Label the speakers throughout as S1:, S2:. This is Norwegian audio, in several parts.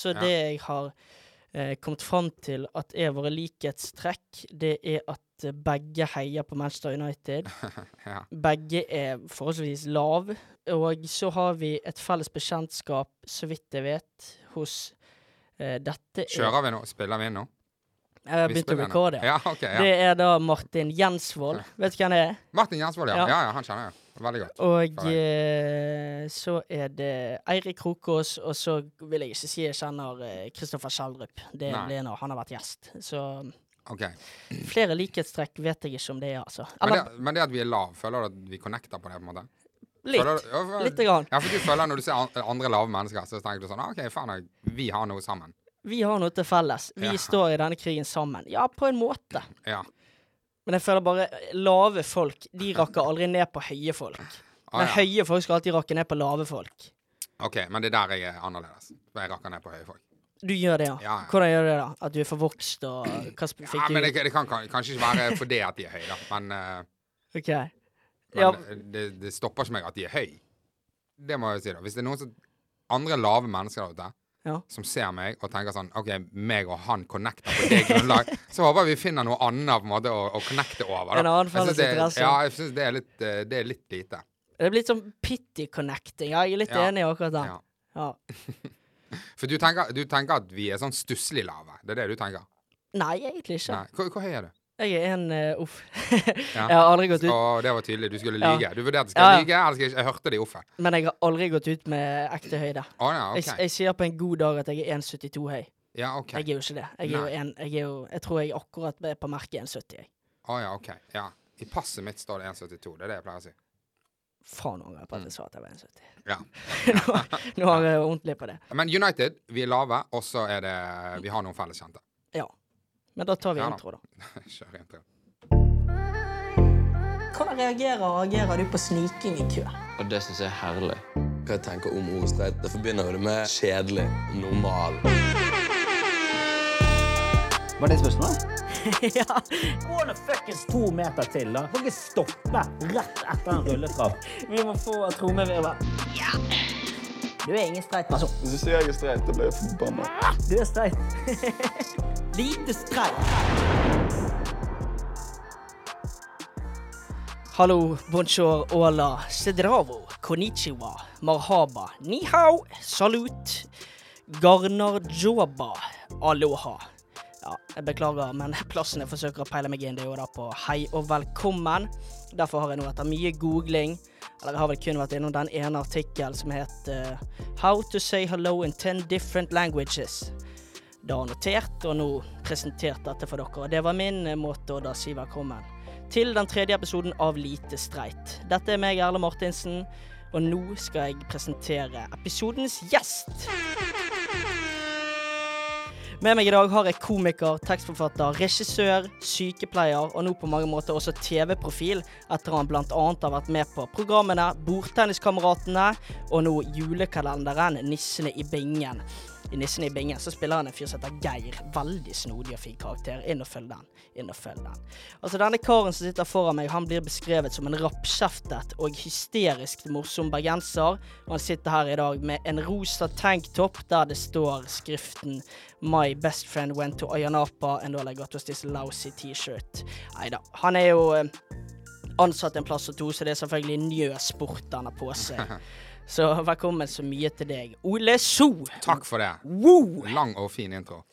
S1: Så
S2: Ja.
S1: det jeg har eh, kommet fram til at er våre likhetstrekk, det er at eh, begge heier på Manchester United.
S2: ja.
S1: Begge er forholdsvis lav. Og så har vi et felles bekjentskap, så vidt jeg vet, hos eh, Dette er
S2: Kjører vi nå? Spiller vi inn nå?
S1: Jeg har begynt å rekorde.
S2: Ja.
S1: Det er da Martin Jensvold. Vet du hvem det er?
S2: Martin Jensvold, ja.
S1: Ja.
S2: ja. Ja, han kjenner jeg. Veldig godt.
S1: Og eh, så er det Eirik Krokås, og så vil jeg ikke si jeg kjenner eh, Kristoffer Schjelderup. Det
S2: Nei.
S1: blir når han har vært gjest. Så
S2: okay.
S1: flere likhetstrekk vet jeg ikke om det er, altså.
S2: Men det, men det at vi er lav, føler du at vi connecter på det? på en måte?
S1: litt.
S2: Føler ja, for-
S1: Litt grann.
S2: Ja, for du føler når du ser andre lave mennesker, så tenker du sånn ah, OK, faen, vi har noe sammen.
S1: Vi har noe til felles. Vi
S2: Ja.
S1: står i denne krigen sammen. Ja, på en måte.
S2: Ja.
S1: Men jeg føler bare lave folk, de rakker aldri ned på høye folk.
S2: Ah,
S1: Men
S2: ja.
S1: høye folk skal alltid rakke ned på lave folk.
S2: OK, men det er der jeg er annerledes. Jeg rakker ned på høye folk.
S1: Du gjør det, ja.
S2: Ja, ja.
S1: Hvordan gjør du det, da? At du er forvokst og hva fikk
S2: Ja, men det, det kan kan- kanskje ikke være fordi at de er høye, da. Men, uh,
S1: okay.
S2: men
S1: Ja.
S2: det, det stopper ikke meg at de er høye. Det må jeg si, da. Hvis det er noen som, andre lave mennesker der ute
S1: Ja.
S2: som ser meg og tenker sånn OK, meg og han connecter på det grunnlag, så håper jeg vi finner noe annet på en måte å, å connecte over. Da.
S1: En annen felles interesse.
S2: Ja, jeg syns det, er litt, eh, det er litt lite.
S1: Det er blitt sånn pity connecting. Ja, jeg er litt
S2: Ja.
S1: enig i akkurat det.
S2: Ja.
S1: Ja.
S2: For du tenker, du tenker at vi er sånn stusslig lave. Det er det du tenker?
S1: Nei, egentlig ikke.
S2: Nei. Hvor, hvor høy er du?
S1: Jeg er en uh, Uff.
S2: Ja.
S1: jeg har aldri gått ut
S2: Å, det var tydelig. Du skulle
S1: Ja.
S2: lyge. Du vurderte skal
S1: Ja, ja.
S2: jeg lyge, eller skal jeg Jeg hørte det i offet.
S1: Men jeg har aldri gått ut med ekte høyde.
S2: Oh, ja,
S1: Jeg,
S2: OK.
S1: jeg sier på en god dag at jeg er 1,72 høy.
S2: Ja, OK.
S1: Jeg er jo ikke det. Jeg, er jo en, jeg, er jo, jeg tror jeg akkurat er på merket 1,70. Å
S2: Å ja, OK. Ja. I passet mitt står det 1,72. Det er det jeg pleier å si.
S1: Faen angrer jeg på at jeg sa at jeg var 1,70.
S2: Ja.
S1: nå, nå har jeg ordentlig på det.
S2: Men United, vi er lave, og så er det Vi har noen felles kjente.
S1: Ja. Men da tar vi
S2: Ja
S1: intro, da.
S2: Kjør intro.
S1: Hvordan reagerer og agerer du på sniking i kø?
S3: Og det syns jeg er herlig.
S4: Hva jeg tenker om ordet streit, det forbinder jo det med kjedelig, normal.
S5: Var det spørsmålet?
S1: ja.
S5: Gå nå fuckings to meter til, da. Må ikke stoppe rett etter en rulletrapp.
S1: Vi må få trommevirvel. Ja. Du er ingen streit person.
S4: Hvis du sier jeg er streit, da blir jeg forbanna.
S1: Du er streit. Lite streit. Hallo, bonjour, hola, sedravo, konnichiwa, marhaba, ni hao, salut, garnarjoba, aloha. Ja, jeg beklager, men plassen jeg forsøker å peile meg inn, det er jo da på hei og velkommen. Derfor har jeg nå etter mye googling, eller jeg har vel kun vært innom den ene artikkel som het uh, How to say hello in ten different languages. Da notert, og nå presentert dette for dere. Og det var min eh, måte å da si velkommen til den tredje episoden av Lite streit. Dette er meg, Erle Martinsen, og nå skal jeg presentere episodens gjest. Med meg i dag har jeg komiker, tekstforfatter, regissør, sykepleier og nå på mange måter også TV-profil, etter han bl.a. har vært med på programmene Bordtenniskameratene og nå julekalenderen Nissene i bingen. I 'Nissen i bingen så spiller han en fyr som heter Geir. Veldig snodig og fin karakter. Inn og følg den. Inn og følg den. Altså Denne karen som sitter foran meg, han blir beskrevet som en rappkjeftet og hysterisk morsom bergenser. Og han sitter her i dag med en rosa tanktopp der det står skriften My best friend went to Ayanapa and all I got was this lousy T-shirt. Nei da. Han er jo eh, ansatt en plass og to, så det er selvfølgelig Njø Sport han har på seg. Så velkommen så mye til deg. Ole So!
S2: Takk for det.
S1: Woo!
S2: Lang og fin intro.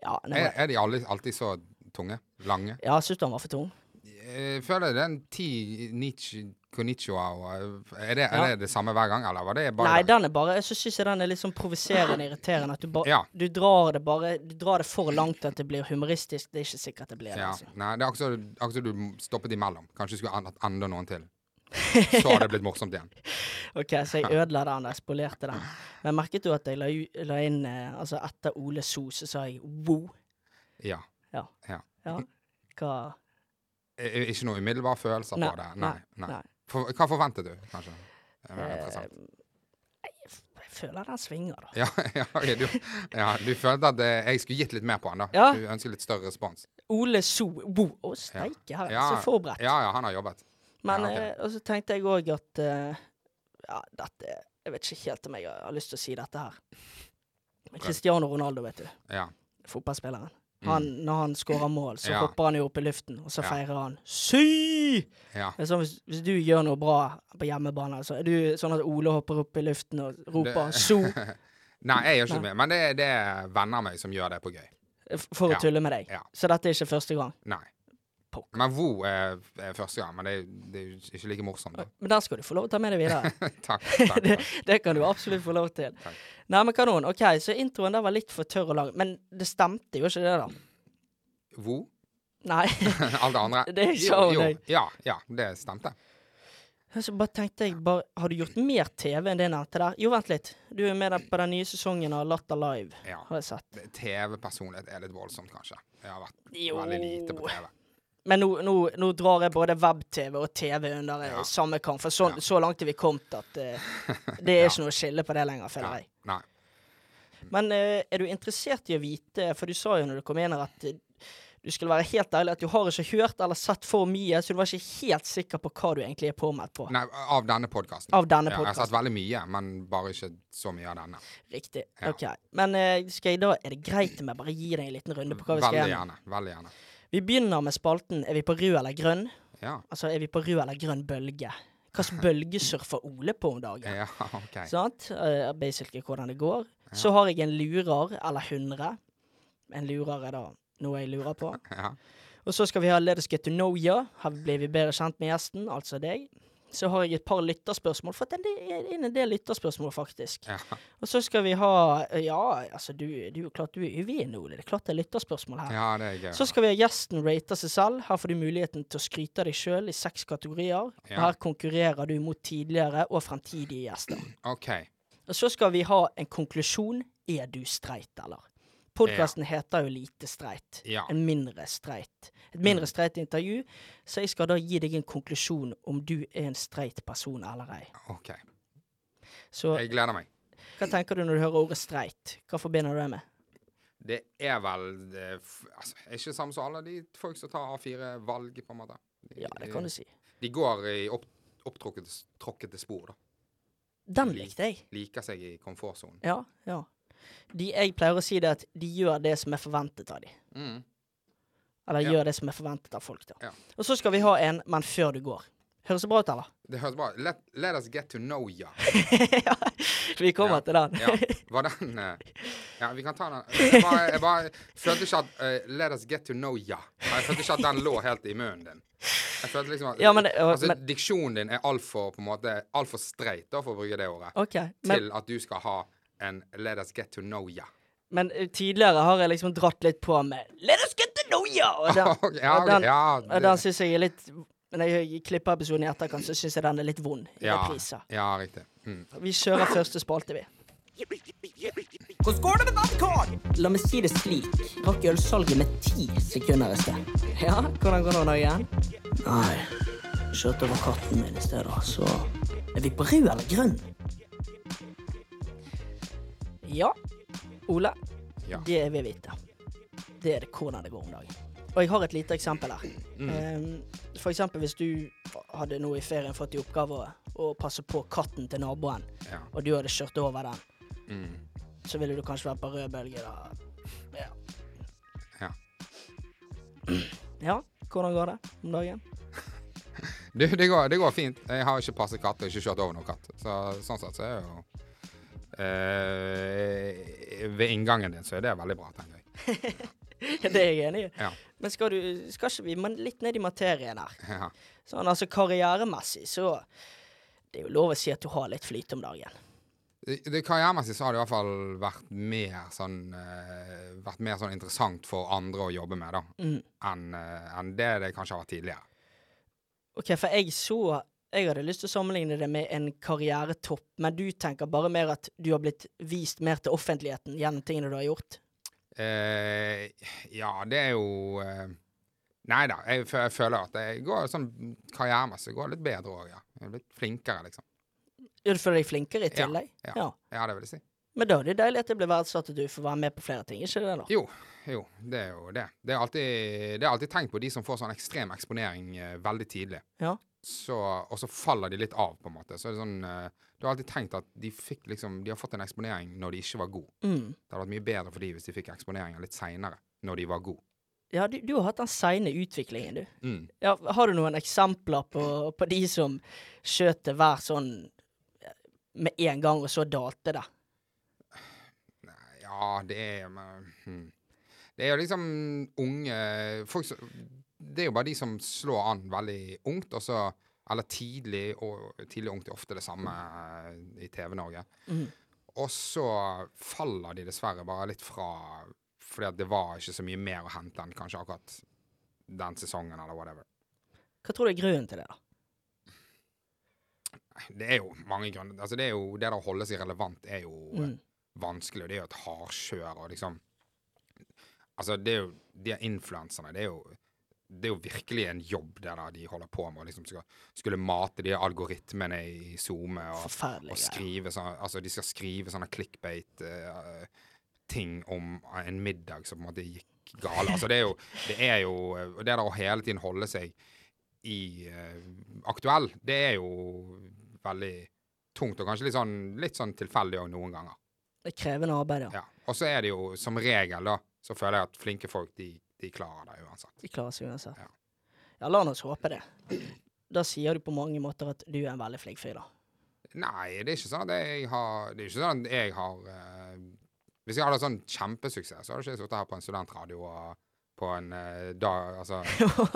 S1: Ja,
S2: Er, er de alle, alltid så tunge? Lange?
S1: ja syns du han var for tung?
S2: Jeg føler det er en ti nichi konnichiwa Er det, er
S1: Ja.
S2: det det samme hver gang, eller var det bare
S1: Nei, den er bare Så syns jeg den er litt sånn provoserende irriterende. At du ba,
S2: Ja.
S1: Du drar det bare Du drar det for langt at det blir humoristisk. Det er ikke sikkert det blir det.
S2: Ja.
S1: Altså.
S2: Nei, det er akkurat som- du stoppet imellom. Kanskje du skulle enda noen til. Så har det blitt morsomt igjen.
S1: OK, så jeg ødela den Jeg spolerte den. Men merket du at jeg la, la inn eh, Altså etter Ole So, så sa jeg wow.
S2: Ja.
S1: Ja.
S2: Ja.
S1: ja. Hva
S2: Ikke noen umiddelbare følelser
S1: Nei,
S2: på det? Nei. nei.
S1: nei.
S2: For, hva forventet du, kanskje?
S1: Eh. Jeg føler den svinger, da.
S2: Ja, ja, okay, du, ja, du følte at eh, jeg skulle gitt litt mer på den, da?
S1: Ja.
S2: Du ønsker litt større respons?
S1: Ole So. Wow. Å, steike, her er jeg så forberedt.
S2: Ja, ja, han har jobbet.
S1: Men
S2: Ja, ok.
S1: eh, og så tenkte jeg òg at eh, Ja, dette Jeg vet ikke helt om jeg har lyst til å si dette her. Cristiano Ronaldo, vet du.
S2: Ja.
S1: Fotballspilleren. Han, Når han skårer mål, så
S2: Mm. Ja.
S1: hopper han jo opp i luften, og så feirer han Sy! sånn, hvis, hvis du gjør noe bra på hjemmebane, så er du sånn at Ole hopper opp i luften og roper
S2: Det-
S1: 'so'
S2: Nei, jeg gjør ikke det, men det, det er venner av meg som gjør det på gøy.
S1: for å tulle med deg.
S2: Ja.
S1: Så dette er ikke første gang.
S2: Nei.
S1: Pokker.
S2: Men Vo er, er første gang, men det, det er jo ikke like morsomt. Da.
S1: Men den skal du få lov til å ta med deg videre.
S2: takk. takk,
S1: det,
S2: takk.
S1: det kan du absolutt få lov til.
S2: Takk.
S1: Nei, men kanon. OK, så introen der var litt for tørr og lang. Men det stemte jo ikke det, da.
S2: Vo?
S1: Nei.
S2: Alt det andre?
S1: Det sa
S2: jo,
S1: deg.
S2: Ja, ja, det stemte.
S1: Så bare tenkte jeg bare, Har du gjort mer TV enn det nevnte der? Jo, vent litt. Du er med der på den nye sesongen av Latter Live.
S2: Ja.
S1: Har jeg sett.
S2: TV-personlighet er litt voldsomt, kanskje. Jeg har vært
S1: Jo.
S2: veldig lite på TV.
S1: Men nå, nå, nå drar jeg både web-TV og TV under
S2: Ja.
S1: samme kamp, For så,
S2: Ja.
S1: så langt er vi kommet at uh, det er
S2: Ja.
S1: ikke noe skille på det lenger, føler jeg.
S2: Nei.
S1: Men uh, er du interessert i å vite, for du sa jo når du kom inn her at uh, du skulle være helt ærlig at du har ikke hørt eller sett for mye, så du var ikke helt sikker på hva du egentlig er påmeldt på.
S2: Nei, av denne podkasten.
S1: Av denne
S2: Ja, jeg har sett veldig mye, men bare ikke så mye av denne.
S1: Riktig.
S2: Ja.
S1: OK. Men skal jeg da, er det greit om jeg bare gir deg en liten runde på hva vi skal
S2: gjøre?
S1: Veldig
S2: gjerne. Veldig gjerne.
S1: Vi begynner med spalten Er vi på rød eller grønn?
S2: Ja.
S1: Altså, er vi på rød eller grønn bølge? Hvilken bølge surfer Ole på om dagen?
S2: ja, OK.
S1: Sant? Uh, basically hvordan det går. Så har jeg en lurer, eller hundre. En lurer er da noe jeg lurer på.
S2: Ja.
S1: Og så skal vi ha Let us get to know you. Her blir vi bedre kjent med gjesten, altså deg. Så har jeg et par lytterspørsmål, for det er en- del lytterspørsmål, faktisk.
S2: ja.
S1: Og så skal vi ha Ja, altså, du, du klart du er uvind, Ole. Det er klart det er lytterspørsmål her.
S2: ja, det er gøy.
S1: Så skal vi ha gjesten rate seg selv. Her får du muligheten til å skryte av deg sjøl i seks kategorier. Og
S2: Ja.
S1: her konkurrerer du mot tidligere og fremtidige gjester.
S2: OK.
S1: Og så skal vi ha en konklusjon. Er du streit, eller? Podkasten heter jo Lite streit.
S2: Ja.
S1: En mindre streit. Et mindre streit intervju. Så jeg skal da gi deg en konklusjon om du er en streit person eller ei.
S2: ok.
S1: Så
S2: Jeg gleder meg.
S1: hva tenker du når du hører ordet streit? Hva forbinder du det med?
S2: Det er vel det, altså, er ikke samme som alle de folk som tar A4-valg, på en måte. De,
S1: Ja, det kan du si.
S2: De går i opp, opptråkkede spor, da.
S1: Den likte jeg.
S2: Liker seg i komfortsonen.
S1: Ja, ja. De, jeg pleier å si det at de gjør det som er forventet av dem.
S2: Mm.
S1: Eller
S2: Ja.
S1: gjør det som er forventet av folk.
S2: Ja.
S1: Og så skal vi ha en 'men før du går'. Høres det bra ut, eller?
S2: Det høres bra ut. Let, let us get to know ya.
S1: ja, vi kommer
S2: Ja,
S1: til den.
S2: Ja. Var den uh, Ja, vi kan ta den. Jeg bare, jeg bare følte ikke at uh, Let us get to know ya. Jeg følte ikke at den lå helt i munnen din. Jeg følte liksom at
S1: Ja, men uh,
S2: altså,
S1: men-
S2: Diksjonen din er altfor måte streit, da, for å bruke det ordet,
S1: OK. Men,
S2: til at du skal ha en Let us get to know ya.
S1: men eh, tidligere har jeg liksom dratt litt på med 'Let us get to know ya'! Og den,
S2: ja,
S1: og den,
S2: ja,
S1: og
S2: det-
S1: den syns jeg er litt Når jeg klipper episoden i etterkant, så syns jeg den er litt vond i
S2: ja,
S1: reprise.
S2: ja, riktig. Mm.
S1: Vi kjører første spalte, vi.
S3: Hvordan går det med badkar?
S1: La meg si det slik. Rakk ølsalget med ti sekunder i sted. Ja, hvordan går det nå igjen? Nei, kjørte over katten min i stedet, så Er vi på rød eller grønn? Ja. Ole,
S2: Ja.
S1: det jeg vil vite, det er det hvordan det går om dagen. Og jeg har et lite eksempel her.
S2: Mm.
S1: Ehm, for eksempel hvis du hadde nå i ferien fått i oppgave å, passe på katten til naboen,
S2: Ja.
S1: og du hadde kjørt over den,
S2: Mm.
S1: så ville du kanskje vært på rød bølge da. Ja.
S2: Ja.
S1: Ja, hvordan går det om dagen?
S2: Du, det går, det går fint. Jeg har ikke passet katt og ikke kjørt over noen katt. Så sånn sett så er jo eh, Ved inngangen din så er det veldig bra, tenker jeg.
S1: det er jeg enig i.
S2: Ja.
S1: Men skal, du, skal ikke vi litt ned i materien her?
S2: Ja.
S1: Sånn altså karrieremessig, så Det er jo lov å si at du har litt flyt om dagen.
S2: Det, det Karrieremessig så har det i hvert fall vært mer sånn uh, Vært mer sånn interessant for andre å jobbe med, da,
S1: Mm.
S2: enn uh, enn det det kanskje har vært tidligere.
S1: OK, for jeg så Jeg hadde lyst til å sammenligne det med en karrieretopp, men du tenker bare mer at du har blitt vist mer til offentligheten gjennom tingene du har gjort?
S2: Eh, ja, det er jo eh, Nei da, jeg, jeg føler at det går sånn karrieremessig går litt bedre òg, ja. Jeg er blitt flinkere, liksom.
S1: Ja, Du føler deg flinkere i
S2: Ja,
S1: tillegg?
S2: ja. Ja, det vil jeg si.
S1: Men da er det deilig at det blir verdsatt at du får være med på flere ting, ikke det da?
S2: Jo, jo, det er jo det. Det er alltid, det er alltid tenkt på de som får sånn ekstrem eksponering eh, veldig tidlig.
S1: Ja.
S2: Så, og så faller de litt av, på en måte. Så er det sånn uh, Du har alltid tenkt at de fikk liksom De har fått en eksponering når de ikke var gode.
S1: Mm.
S2: Det hadde vært mye bedre for de hvis de fikk eksponeringen litt seinere, når de var gode.
S1: Ja, du, du har hatt den seine utviklingen, du.
S2: Mm.
S1: Ja, har du noen eksempler på, på de som skjøt det hver sånn eh, med en gang, og så dalte det?
S2: Ja, det er men, hmm. Det er jo liksom unge folk som Det er jo bare de som slår an veldig ungt, og så Eller tidlig, og tidlig ungt er ofte det samme eh, i TV-Norge.
S1: Mm.
S2: Og så faller de dessverre bare litt fra fordi at det var ikke så mye mer å hente enn kanskje akkurat den sesongen, eller whatever.
S1: Hva tror du er grunnen til det, da?
S2: Det er jo mange grunner. Altså, det er jo det der å holde seg relevant er jo
S1: Mm.
S2: vanskelig, og det er jo et hardkjør og liksom Altså, det er jo De influenserne, det er jo det er jo virkelig en jobb der de holder på med. å Liksom skal, skulle mate de algoritmene i SoMe og, og skrive sånn Altså, de skal skrive sånne clickbait-ting om en middag som på en måte gikk gale. Altså, det er jo Det er jo Det der å hele tiden holde seg i uh, aktuell, det er jo veldig tungt, og kanskje litt sånn, litt sånn tilfeldig òg noen ganger.
S1: Det er krevende arbeid, ja.
S2: Ja. Og så er det jo som regel, da, så føler jeg at flinke folk, de, de klarer det uansett.
S1: De klarer seg uansett.
S2: Ja.
S1: Ja, la oss håpe det. Da sier du på mange måter at du er en veldig flink fyr, da.
S2: Nei, det er ikke sånn at jeg har Det er ikke sånn at jeg har uh, Hvis jeg hadde sånn kjempesuksess, så hadde ikke jeg sittet her på en studentradio og på en uh, dag Altså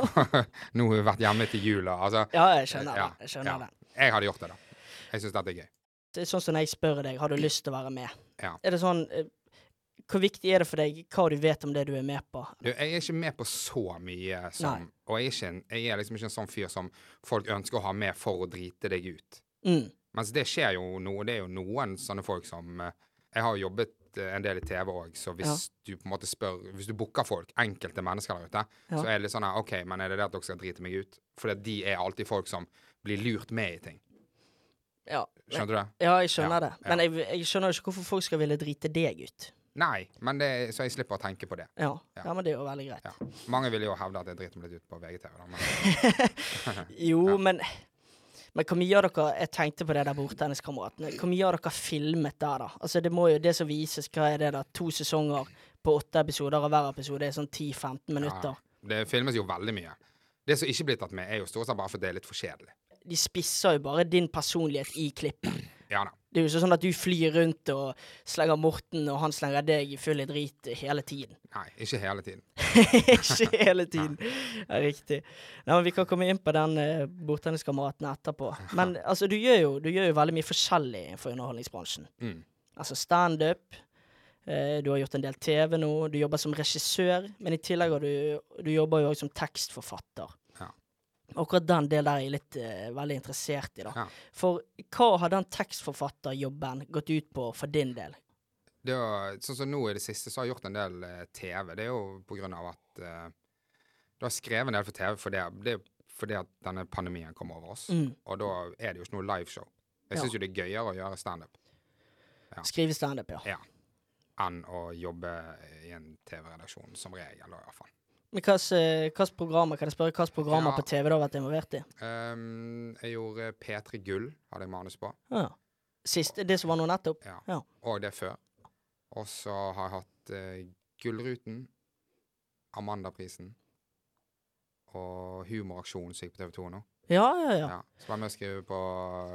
S2: Nå har vi vært hjemme til jul og altså
S1: Ja, jeg skjønner
S2: Ja,
S1: det. Jeg skjønner
S2: ja.
S1: det.
S2: Jeg hadde gjort det, da. Jeg syns dette er gøy.
S1: Det er sånn som når jeg spør deg, har du lyst til å være med?
S2: Ja.
S1: Er det sånn eh, Hvor viktig er det for deg hva du vet om det du er med på?
S2: Du, jeg er ikke med på så mye som. Og jeg er, en, jeg er liksom ikke en sånn fyr som folk ønsker å ha med for å drite deg ut.
S1: Mm.
S2: Mens det skjer jo noe. Det er jo noen sånne folk som eh, Jeg har jobbet eh, en del i TV òg, så hvis
S1: Ja.
S2: du på en måte spør Hvis du booker folk, enkelte mennesker der ute,
S1: Ja.
S2: så er det litt sånn her OK, men er det det at dere skal drite meg ut? For de er alltid folk som blir lurt med i ting.
S1: Ja.
S2: Skjønner du det?
S1: ja, jeg skjønner
S2: Ja,
S1: det. Men jeg, jeg skjønner ikke hvorfor folk skal ville drite deg ut.
S2: Nei, men det, så jeg slipper å tenke på det.
S1: Ja,
S2: Ja.
S1: ja men det er jo veldig greit.
S2: Ja. Mange vil jo hevde at jeg driter meg litt ut på VGTV, da, men
S1: Jo, men men hvor mye av dere Jeg tenkte på det der bordtenniskameratene. Hvor mye av dere filmet der, da? Altså, det må jo det som vises, hva er det da? To sesonger på åtte episoder, og hver episode er sånn 10-15 minutter.
S2: ja, det filmes jo veldig mye. Det som ikke blir tatt med, er jo stort sett bare fordi det er litt for kjedelig.
S1: De spisser jo bare din personlighet i klippet.
S2: Ja.
S1: Det er jo ikke sånn at du flyr rundt og slenger Morten, og han slenger deg i full i drit hele tiden.
S2: Nei, ikke hele tiden.
S1: ikke hele tiden. Ja, riktig. Nei, men Vi kan komme inn på den uh, bordtenniskameraten etterpå. Men altså, du gjør, jo, du gjør jo veldig mye forskjellig for underholdningsbransjen.
S2: Mm.
S1: Altså standup. eh, du har gjort en del TV nå. Du jobber som regissør. Men i tillegg har du, du jobber jo også som tekstforfatter. Akkurat den delen der er jeg litt uh, veldig interessert i. da.
S2: Ja.
S1: For hva har den tekstforfatterjobben gått ut på for din del?
S2: Det var, sånn som nå i det siste, så har jeg gjort en del uh, TV. Det er jo på grunn av at uh, Du har skrevet en del for TV for det, det er fordi at denne pandemien kom over oss.
S1: Mm.
S2: Og da er det jo ikke noe liveshow. Jeg
S1: Ja.
S2: syns jo det er gøyere å gjøre standup Ja.
S1: Skrive standup, ja.
S2: ja, enn å jobbe i en TV-redaksjon, som regel, i hvert fall.
S1: Men hvilke programmer kan jeg spørre, hvilke programmer
S2: Ja.
S1: på TV du har vært involvert i?
S2: Um, jeg gjorde P3 Gull, hadde jeg manus på.
S1: Ja. Siste, det som var nå nettopp?
S2: Ja.
S1: Ja.
S2: Og det før. Og så har jeg hatt uh, Gullruten, Amandaprisen og Humoraksjonen som gikk på TV 2 nå.
S1: Ja, ja, ja.
S2: Ja. Så var jeg med og skrev på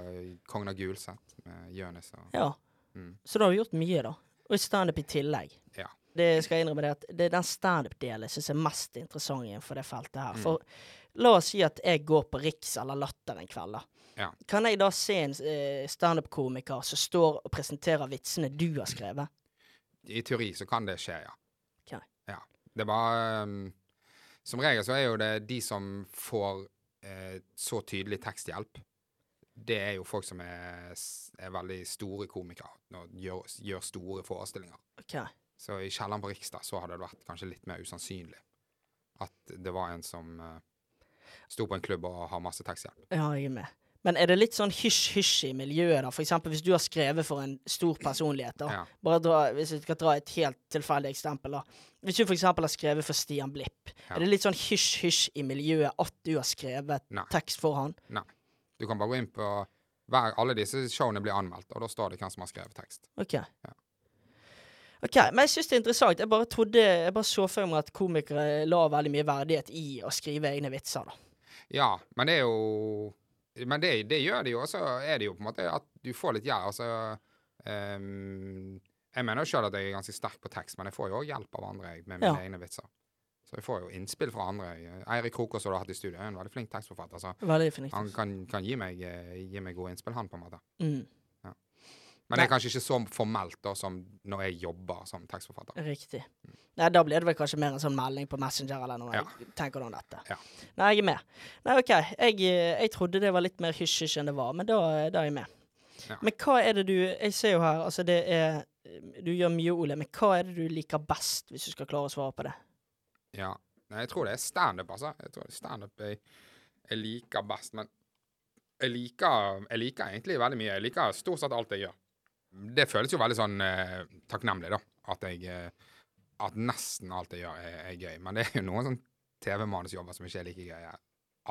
S2: eh, Kongen av Gulset med Jonis og
S1: ja.
S2: Mm.
S1: Så da har du gjort mye, da. Og standup i tillegg.
S2: Ja.
S1: Det skal jeg innrømme det at det er den standup-delen jeg syns er mest interessant innenfor det feltet her.
S2: Mm.
S1: For la oss si at jeg går på Riks eller Latter en kveld, da.
S2: Ja.
S1: Kan jeg da se en eh, standup-komiker som står og presenterer vitsene du har skrevet?
S2: I teori så kan det skje, ja.
S1: Okay.
S2: ja. Det bare um, Som regel så er jo det de som får eh, så tydelig teksthjelp. Det er jo folk som er, er veldig store komikere og gjør, gjør store forestillinger.
S1: Ok.
S2: Så i kjelleren på Rikstad så hadde det vært kanskje litt mer usannsynlig at det var en som uh, sto på en klubb og har masse teksthjelp.
S1: Ja, jeg er med. Men er det litt sånn hysj-hysj i miljøet, da? For eksempel hvis du har skrevet for en stor personlighet, da.
S2: Ja.
S1: Bare dra, hvis vi skal dra et helt tilfeldig eksempel, da. Hvis du for eksempel har skrevet for Stian Blipp,
S2: Ja.
S1: er det litt sånn hysj-hysj i miljøet at du har skrevet
S2: Nei.
S1: tekst for han?
S2: Nei. Du kan bare gå inn på hver, Alle disse showene blir anmeldt, og da står det hvem som har skrevet tekst.
S1: OK. Ok, Men jeg syns det er interessant. Jeg bare trodde, jeg bare så for meg at komikere la veldig mye verdighet i å skrive egne vitser, da.
S2: Ja, men det er jo Men det, det gjør det jo, og så er det jo på en måte at du får litt hjelp. Altså um, Jeg mener jo sjøl at jeg er ganske sterk på tekst, men jeg får jo òg hjelp av andre med mine
S1: Ja.
S2: egne vitser. Så jeg får jo innspill fra andre. Eirik Krokås, som du har hatt i studio, er en veldig flink tekstforfatter. Så
S1: Veldig
S2: han kan, kan gi, meg, eh, gi meg gode innspill, han, på en måte.
S1: Mm,
S2: Men det er kanskje ikke så formelt da som når jeg jobber som tekstforfatter.
S1: riktig. Nei, da blir det vel kanskje mer en sånn melding på Messenger eller noe.
S2: Ja.
S1: Jeg tenker om dette.
S2: Ja.
S1: Nei, jeg er med. Nei, OK. Jeg, eh, jeg trodde det var litt mer hysj-hysj enn det var, men da, da er jeg med.
S2: Ja.
S1: Men hva er det du Jeg ser jo her, altså det er Du gjør mye, Ole, men hva er det du liker best, hvis du skal klare å svare på det?
S2: Ja. Nei, jeg tror det er standup, altså. Jeg tror standup jeg, jeg liker best, men jeg liker, jeg liker egentlig veldig mye. Jeg liker stort sett alt jeg gjør. Det føles jo veldig sånn eh, takknemlig, da. At jeg eh, At nesten alt jeg gjør, er, er gøy. Men det er jo noen sånn TV-manusjobber som ikke er like gøye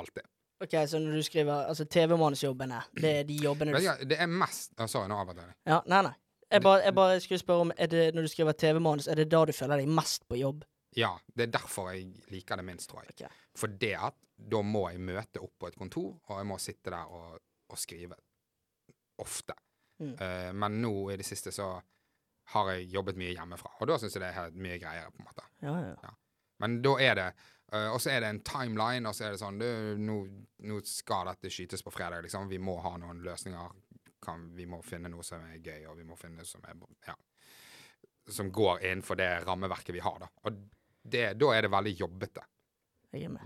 S2: alltid.
S1: OK, så når du skriver Altså TV-manusjobbene, det er de jobbene du
S2: du det er mest Å, Sorry, nå avbrøt jeg deg.
S1: Ja, nei, nei. Jeg bare, jeg bare skulle spørre om det, Når du skriver TV-manus, er det da du føler deg mest på jobb?
S2: Ja, det er derfor jeg liker det minst, tror jeg.
S1: Okay.
S2: For det at da må jeg møte opp på et kontor, og jeg må sitte der og, og skrive. Ofte.
S1: Mm.
S2: Eh, men nå i det siste så har jeg jobbet mye hjemmefra, og da syns jeg det er mye greiere, på en måte.
S1: Ja, ja. ja.
S2: Men da er det uh, Og så er det en timeline, og så er det sånn du, nå, nå skal dette skytes på fredag, liksom. Vi må ha noen løsninger. Kan, vi må finne noe som er gøy, og vi må finne noe som er Ja. Som går innenfor det rammeverket vi har, da. Og det, da er det veldig jobbete.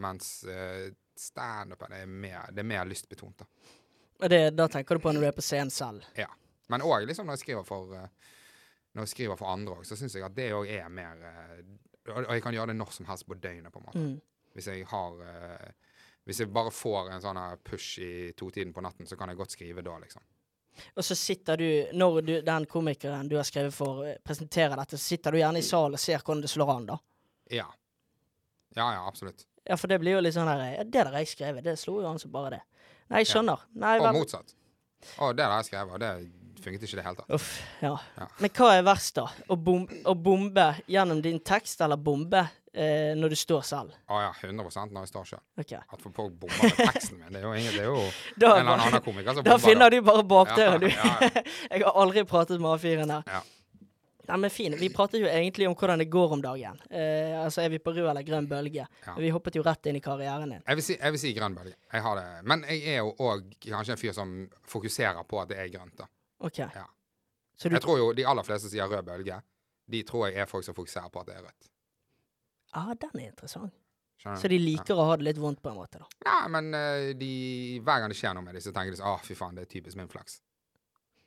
S2: Mens uh, standupen er mer, det er mer lystbetont, da.
S1: Det, da tenker du på når du er på scenen selv?
S2: Ja. Men òg liksom når jeg skriver for eh, Når jeg skriver for andre òg, så syns jeg at det òg er mer eh, og, jeg kan gjøre det når som helst på døgnet, på en måte.
S1: Mm.
S2: Hvis jeg har eh, Hvis jeg bare får en sånn push i totiden på natten, så kan jeg godt skrive da, liksom.
S1: Og så sitter du, når du, den komikeren du har skrevet for, presenterer dette, så sitter du gjerne i salen og ser hvordan det slår an, da.
S2: Ja. Ja, ja, absolutt.
S1: Ja, for det blir jo litt sånn her ja, Det der jeg skrevet, det slo jo an som bare det. Nei, jeg skjønner. Nei,
S2: Og
S1: vel
S2: motsatt. Å, det har jeg skrevet, og det funket ikke i det hele tatt.
S1: Uff, ja.
S2: Ja.
S1: Men hva er verst, da? Å, bom å bombe gjennom din tekst, eller bombe eh, når du står selv?
S2: Å ja, 100% når jeg står selv.
S1: Ok.
S2: At folk bomber med teksten min, det er jo, ingen, det er jo
S1: Da,
S2: en eller annen komiker som
S1: da finner du bare bakdøren, du.
S2: Ja, ja,
S1: jeg har aldri pratet med A4-en der.
S2: Ja.
S1: Nei, men fin. Vi pratet jo egentlig om hvordan det går om dagen. Eh, altså, Er vi på rød eller grønn bølge?
S2: Ja.
S1: Vi hoppet jo rett inn i karrieren din.
S2: Jeg vil si, jeg vil si grønn bølge. Jeg har det. Men jeg er jo òg kanskje en fyr som fokuserer på at det er grønt. da.
S1: OK.
S2: Ja.
S1: Så du
S2: Jeg tror jo de aller fleste sier rød bølge. De tror jeg er folk som fokuserer på at det er rødt.
S1: ah, den er interessant.
S2: Skjønner?
S1: Så de liker å ha det litt vondt, på en måte, da.
S2: Ja, men eh, de, hver gang det skjer noe med dem, så tenker de sånn Å, fy faen, det er typisk min flaks.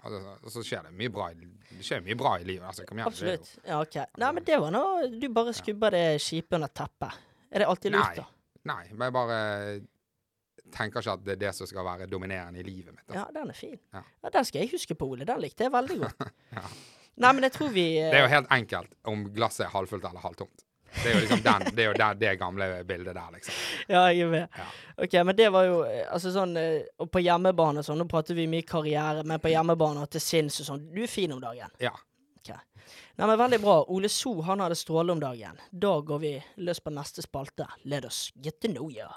S2: Og så, skjer det mye bra det skjer mye bra i livet. Altså, kom igjen.
S1: Absolutt. Ja, OK. Nei, men det var nå Du bare skubber det skipet under teppet. Er det alltid lurt, da?
S2: Nei, men jeg bare tenker ikke at det er det som skal være dominerende i livet mitt. Da.
S1: Ja, den er fin.
S2: Ja.
S1: Ja, Den skal jeg huske på, Ole. Den likte jeg veldig godt.
S2: Ja.
S1: Nei, men jeg tror vi eh,
S2: Det er jo helt enkelt om glasset er halvfullt eller halvtomt. Det er jo liksom den, det, er jo den, det gamle bildet der, liksom.
S1: Ja, jeg er med.
S2: Ja.
S1: OK, men det var jo eh, altså sånn eh, Og på hjemmebane sånn, nå prater vi mye karriere, men på hjemmebane og til sinns og sånn. Du er fin om dagen.
S2: Ja.
S1: Okay. Nei, men Veldig bra. Ole So han hadde stråle om dagen. Da går vi løs på neste spalte. Let us get to know you.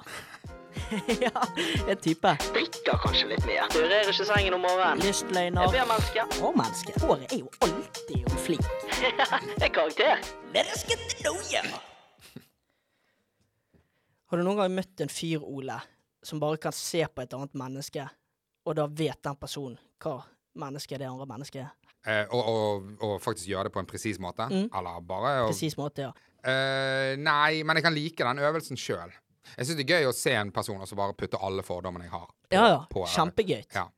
S1: ja, en type. Drikker kanskje litt mer. Rører ikke sengen om morgenen. Lystløgner. blir menneske Og menneske. Håret er jo alltid og flink. Ja, er karakter. Har du noen gang møtt en fyr, Ole, som bare kan se på et annet menneske, og da vet den personen hva menneske det andre mennesket er?
S2: Eh, og, og, og faktisk gjøre det på en presis måte?
S1: Mm.
S2: Eller bare og,
S1: Presis måte, ja.
S2: Eh, Nei, men jeg kan like den øvelsen sjøl. Jeg syns det er gøy å se en person og så bare putte alle fordommene jeg har. på-
S1: Ja, ja.
S2: på-
S1: Kjempegøy.
S2: Ja.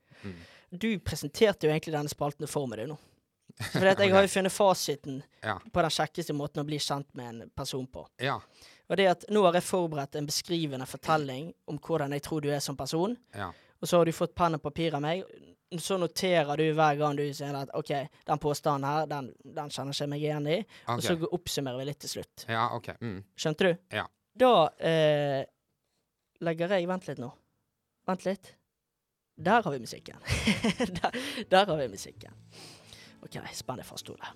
S1: Du presenterte jo egentlig denne spalten for meg, du, nå. For jeg har jo funnet fasiten
S2: Ja.
S1: på den kjekkeste måten å bli kjent med en person på.
S2: Ja.
S1: Og det er at nå har jeg forberedt en beskrivende fortelling om hvordan jeg tror du er som person.
S2: ja.
S1: og så har du fått penn og papir av meg. Så noterer du hver gang du sier at OK, den påstanden her, den, den kjenner ikke meg igjen i. Og så oppsummerer vi litt til slutt.
S2: Ja, OK. Mm.
S1: Skjønte du?
S2: Ja.
S1: Da eh, legger jeg Vent litt nå. Vent litt. Der har vi musikken. der, der har vi musikken. OK, spenn deg fast, Ole.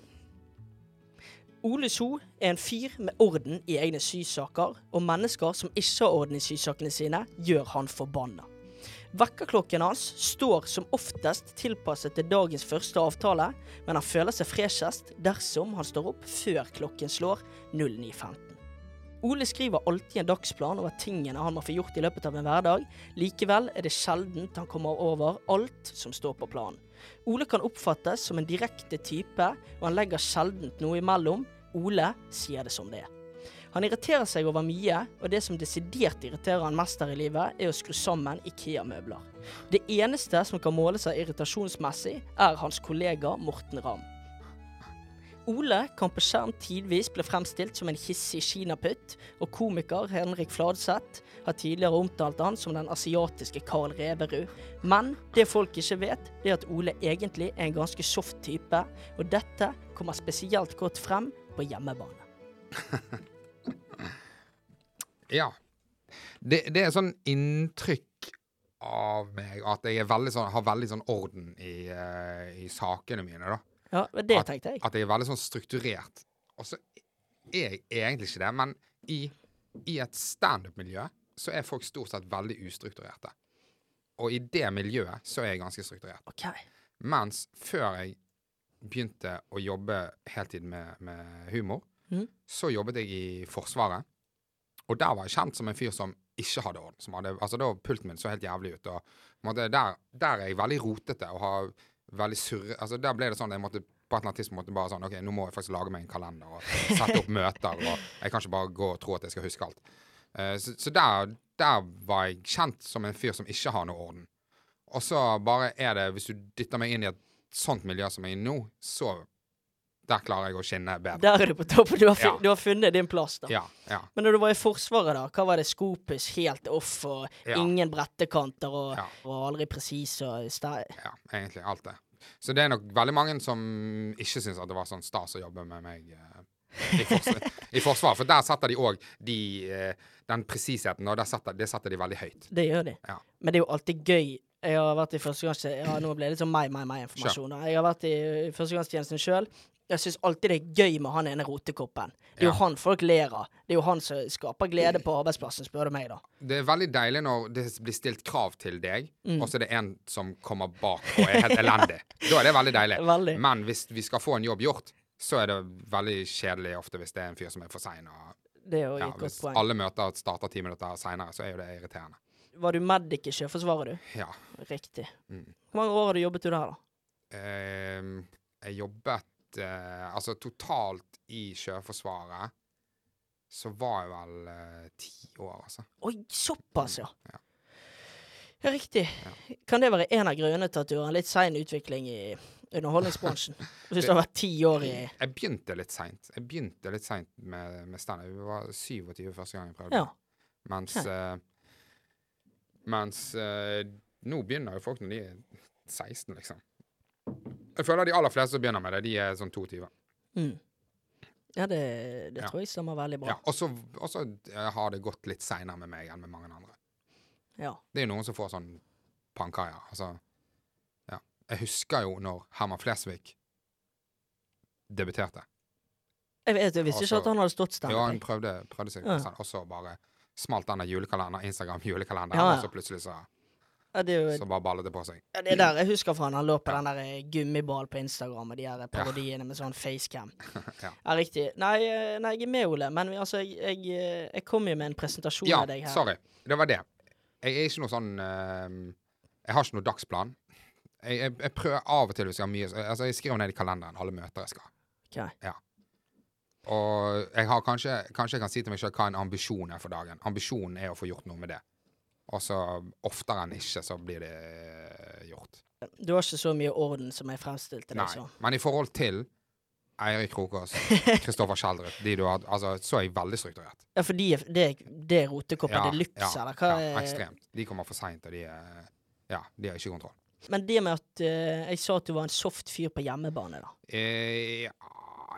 S1: Ole So er en fyr med orden i egne sysaker, og mennesker som ikke har orden i sysakene sine, gjør han forbanna. Vekkerklokken hans står som oftest tilpasset til dagens første avtale, men han føler seg freshest dersom han står opp før klokken slår 09.15. Ole skriver alltid en dagsplan over tingene han må få gjort i løpet av en hverdag. Likevel er det sjeldent han kommer over alt som står på planen. Ole kan oppfattes som en direkte type, og han legger sjeldent noe imellom. Ole sier det som det er. Han irriterer seg over mye, og det som desidert irriterer han mest her i livet, er å skru sammen Ikea-møbler. Det eneste som kan måle seg irritasjonsmessig, er hans kollega Morten Ramm. Ole kan på skjerm tidvis bli fremstilt som en hissig kinaputt, og komiker Henrik Fladseth har tidligere omtalt han som den asiatiske Karl Reverud. Men det folk ikke vet, er at Ole egentlig er en ganske soft type, og dette kommer spesielt godt frem på hjemmebane.
S2: Ja. Det, det er sånn inntrykk av meg at jeg veldig sånn, har veldig sånn orden i, uh, i sakene mine, da.
S1: Ja, det
S2: At-
S1: tenkte jeg.
S2: At jeg er veldig sånn strukturert. Og så er jeg egentlig ikke det, men i, i et standup-miljø så er folk stort sett veldig ustrukturerte. Og i det miljøet så er jeg ganske strukturert.
S1: OK.
S2: Mens før jeg begynte å jobbe heltid med, med humor,
S1: mm.
S2: så jobbet jeg i Forsvaret. Og der var jeg kjent som en fyr som ikke hadde orden. Som hadde, altså da Pulten min så helt jævlig ut. Og måtte, der, der er jeg veldig rotete og har veldig surre... Altså Der ble det sånn at jeg måtte på et eller annet tidspunkt bare sånn OK, nå må jeg faktisk lage meg en kalender og sette opp møter. Og jeg kan ikke bare gå og tro at jeg skal huske alt. Uh, så så der, der var jeg kjent som en fyr som ikke har noe orden. Og så bare er det Hvis du dytter meg inn i et sånt miljø som jeg er i nå, så Der klarer jeg å skinne bedre.
S1: Der er du på toppen. Du har, fun
S2: Ja.
S1: du har funnet din plass, da.
S2: Ja, ja.
S1: Men når du var i Forsvaret, da, hva var det? Skopus helt off, og ingen brettekanter, og, og aldri presis og sta-
S2: ja, egentlig alt det. Så det er nok veldig mange som ikke syns at det var sånn stas å jobbe med meg eh, i, fors i Forsvaret. For der setter de òg de, eh, den presisheten, og der setter, det setter de veldig høyt.
S1: Det gjør de.
S2: Ja.
S1: Men det er jo alltid gøy. Jeg har vært i førstegangstjenesten Ja, nå ble det litt sånn meg, meg, meg-informasjon. Jeg har vært i førstegangstjenesten sjøl. Jeg syns alltid det er gøy med han ene rotekoppen. Det er
S2: Ja.
S1: jo han folk ler av. Det er jo han som skaper glede på arbeidsplassen, spør du meg, da.
S2: Det er veldig deilig når det blir stilt krav til deg,
S1: Mm.
S2: og så er det en som kommer bak og er helt elendig. Da er det veldig deilig.
S1: Veldig.
S2: Men hvis vi skal få en jobb gjort, så er det veldig kjedelig ofte hvis det er en fyr som er for sein. Ja, hvis
S1: poeng.
S2: alle møter starter ti minutter seinere, så er jo det irriterende.
S1: Var du medic i Sjøforsvaret, du?
S2: Ja.
S1: Riktig.
S2: Mm.
S1: Hvor mange år har du jobbet du der, da?
S2: Eh, jeg jobbet eh, Altså totalt i Sjøforsvaret så var jeg vel eh, ti år, altså.
S1: Oi, såpass, ja.
S2: Ja.
S1: Ja, riktig. Kan det være en av grunnene til at du har en litt sein utvikling i underholdningsbransjen? Hvis du har vært ti år i
S2: Jeg begynte litt seint. Jeg begynte litt seint med, med standup. Jeg var 27 første gang jeg prøvde.
S1: Ja.
S2: Mens uh, Mens uh, nå begynner jo folk når de er 16, liksom. Jeg føler de aller fleste som begynner med det, de er sånn 22.
S1: Mm. Ja, det, det
S2: Ja.
S1: tror jeg stemmer veldig bra.
S2: Ja, og så eh, har det gått litt seinere med meg enn med mange andre.
S1: Ja.
S2: Det er jo noen som får sånn pankaier. Altså Ja. Jeg husker jo når Herman Flesvig debuterte.
S1: Jeg, vet, jeg visste ikke
S2: Altså,
S1: at han hadde stått
S2: Ja, han prøvde, prøvde seg,
S1: Ja.
S2: og så bare smalt denne julekalender, Instagram-julekalenderen,
S1: Ja, ja.
S2: og så plutselig så,
S1: Ja, det, er jo,
S2: så bare ballet det på seg.
S1: ja, det er der jeg husker fra han. Han lå på den der eh, gummiball på Instagram og de her parodiene med sånn facecam.
S2: Ja.
S1: ja, riktig. Nei, eh, nei, jeg er med, Ole, men altså, jeg, jeg, eh, jeg kom jo med en presentasjon
S2: Ja,
S1: av deg her.
S2: Ja, sorry. Det var det. Jeg er ikke noe sånn uh, Jeg har ikke noe dagsplan. Jeg, jeg, jeg prøver av og til hvis jeg har mye Altså, jeg skriver ned i kalenderen alle møter jeg skal.
S1: Ok.
S2: Og jeg har kanskje, kanskje jeg kan si til meg selv hva en ambisjon er for dagen. Ambisjonen er å få gjort noe med det. Og så oftere enn ikke så blir det eh, gjort.
S1: Du har ikke så mye orden som jeg fremstilte deg som.
S2: Men i forhold til Eirik Krokås, Kristoffer Schjelderup, de du har Altså, så er jeg veldig strukturert.
S1: Ja, for de, det, det er rotekopper
S2: Ja,
S1: de luxe,
S2: ja,
S1: eller hva?
S2: ja, ekstremt. De kommer for seint, og de er Ja, de har ikke kontroll.
S1: Men det med at uh, jeg sa at du var en soft fyr på hjemmebane, da.
S2: Eh, ja,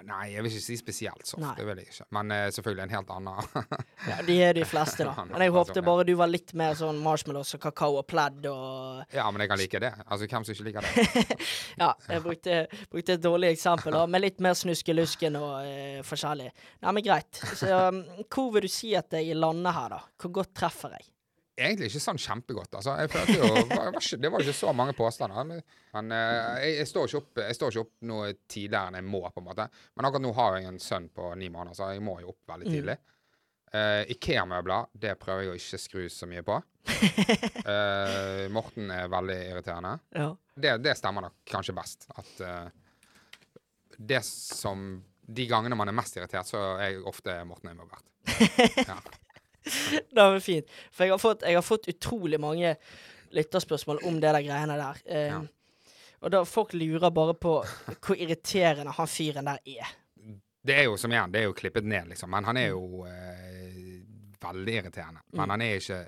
S2: nei, jeg vil ikke si spesielt soft.
S1: Nei.
S2: Det vil jeg ikke. Men uh, selvfølgelig en helt annen
S1: Ja, de er de fleste, da. Men jeg håpte bare du var litt mer sånn marshmallows og kakao og pledd og
S2: Ja, men jeg kan like det. Altså, hvem som ikke liker det?
S1: Ja, jeg brukte, brukte et dårlig eksempel, da, med litt mer snuskelusken og uh, forskjellig. Nei, men greit. Så um, hvor vil du si at jeg lander her, da? Hvor godt treffer jeg?
S2: Egentlig ikke sånn kjempegodt. Altså. Jeg følte jo, var, var ikke, det var ikke så mange påstander. Men, men eh, jeg, jeg, står ikke opp, jeg står ikke opp noe tidligere enn jeg må, på en måte. Men akkurat nå har jeg en sønn på ni måneder, så jeg må jo opp veldig tidlig. Eh, Ikea-møbler, det prøver jeg å ikke skru så mye på. Uh, Morten er veldig irriterende.
S1: Ja.
S2: Det, det stemmer nok kanskje best. At uh, det som De gangene man er mest irritert, så er jeg ofte Morten involvert. Ja.
S1: Det var fint. For jeg har fått, jeg har fått utrolig mange lytterspørsmål om det der greiene der. Eh,
S2: Ja.
S1: Og da folk lurer bare på hvor irriterende han fyren der er.
S2: Det er jo som igjen, det er jo klippet ned, liksom. Men han er jo eh, veldig irriterende. Men han er ikke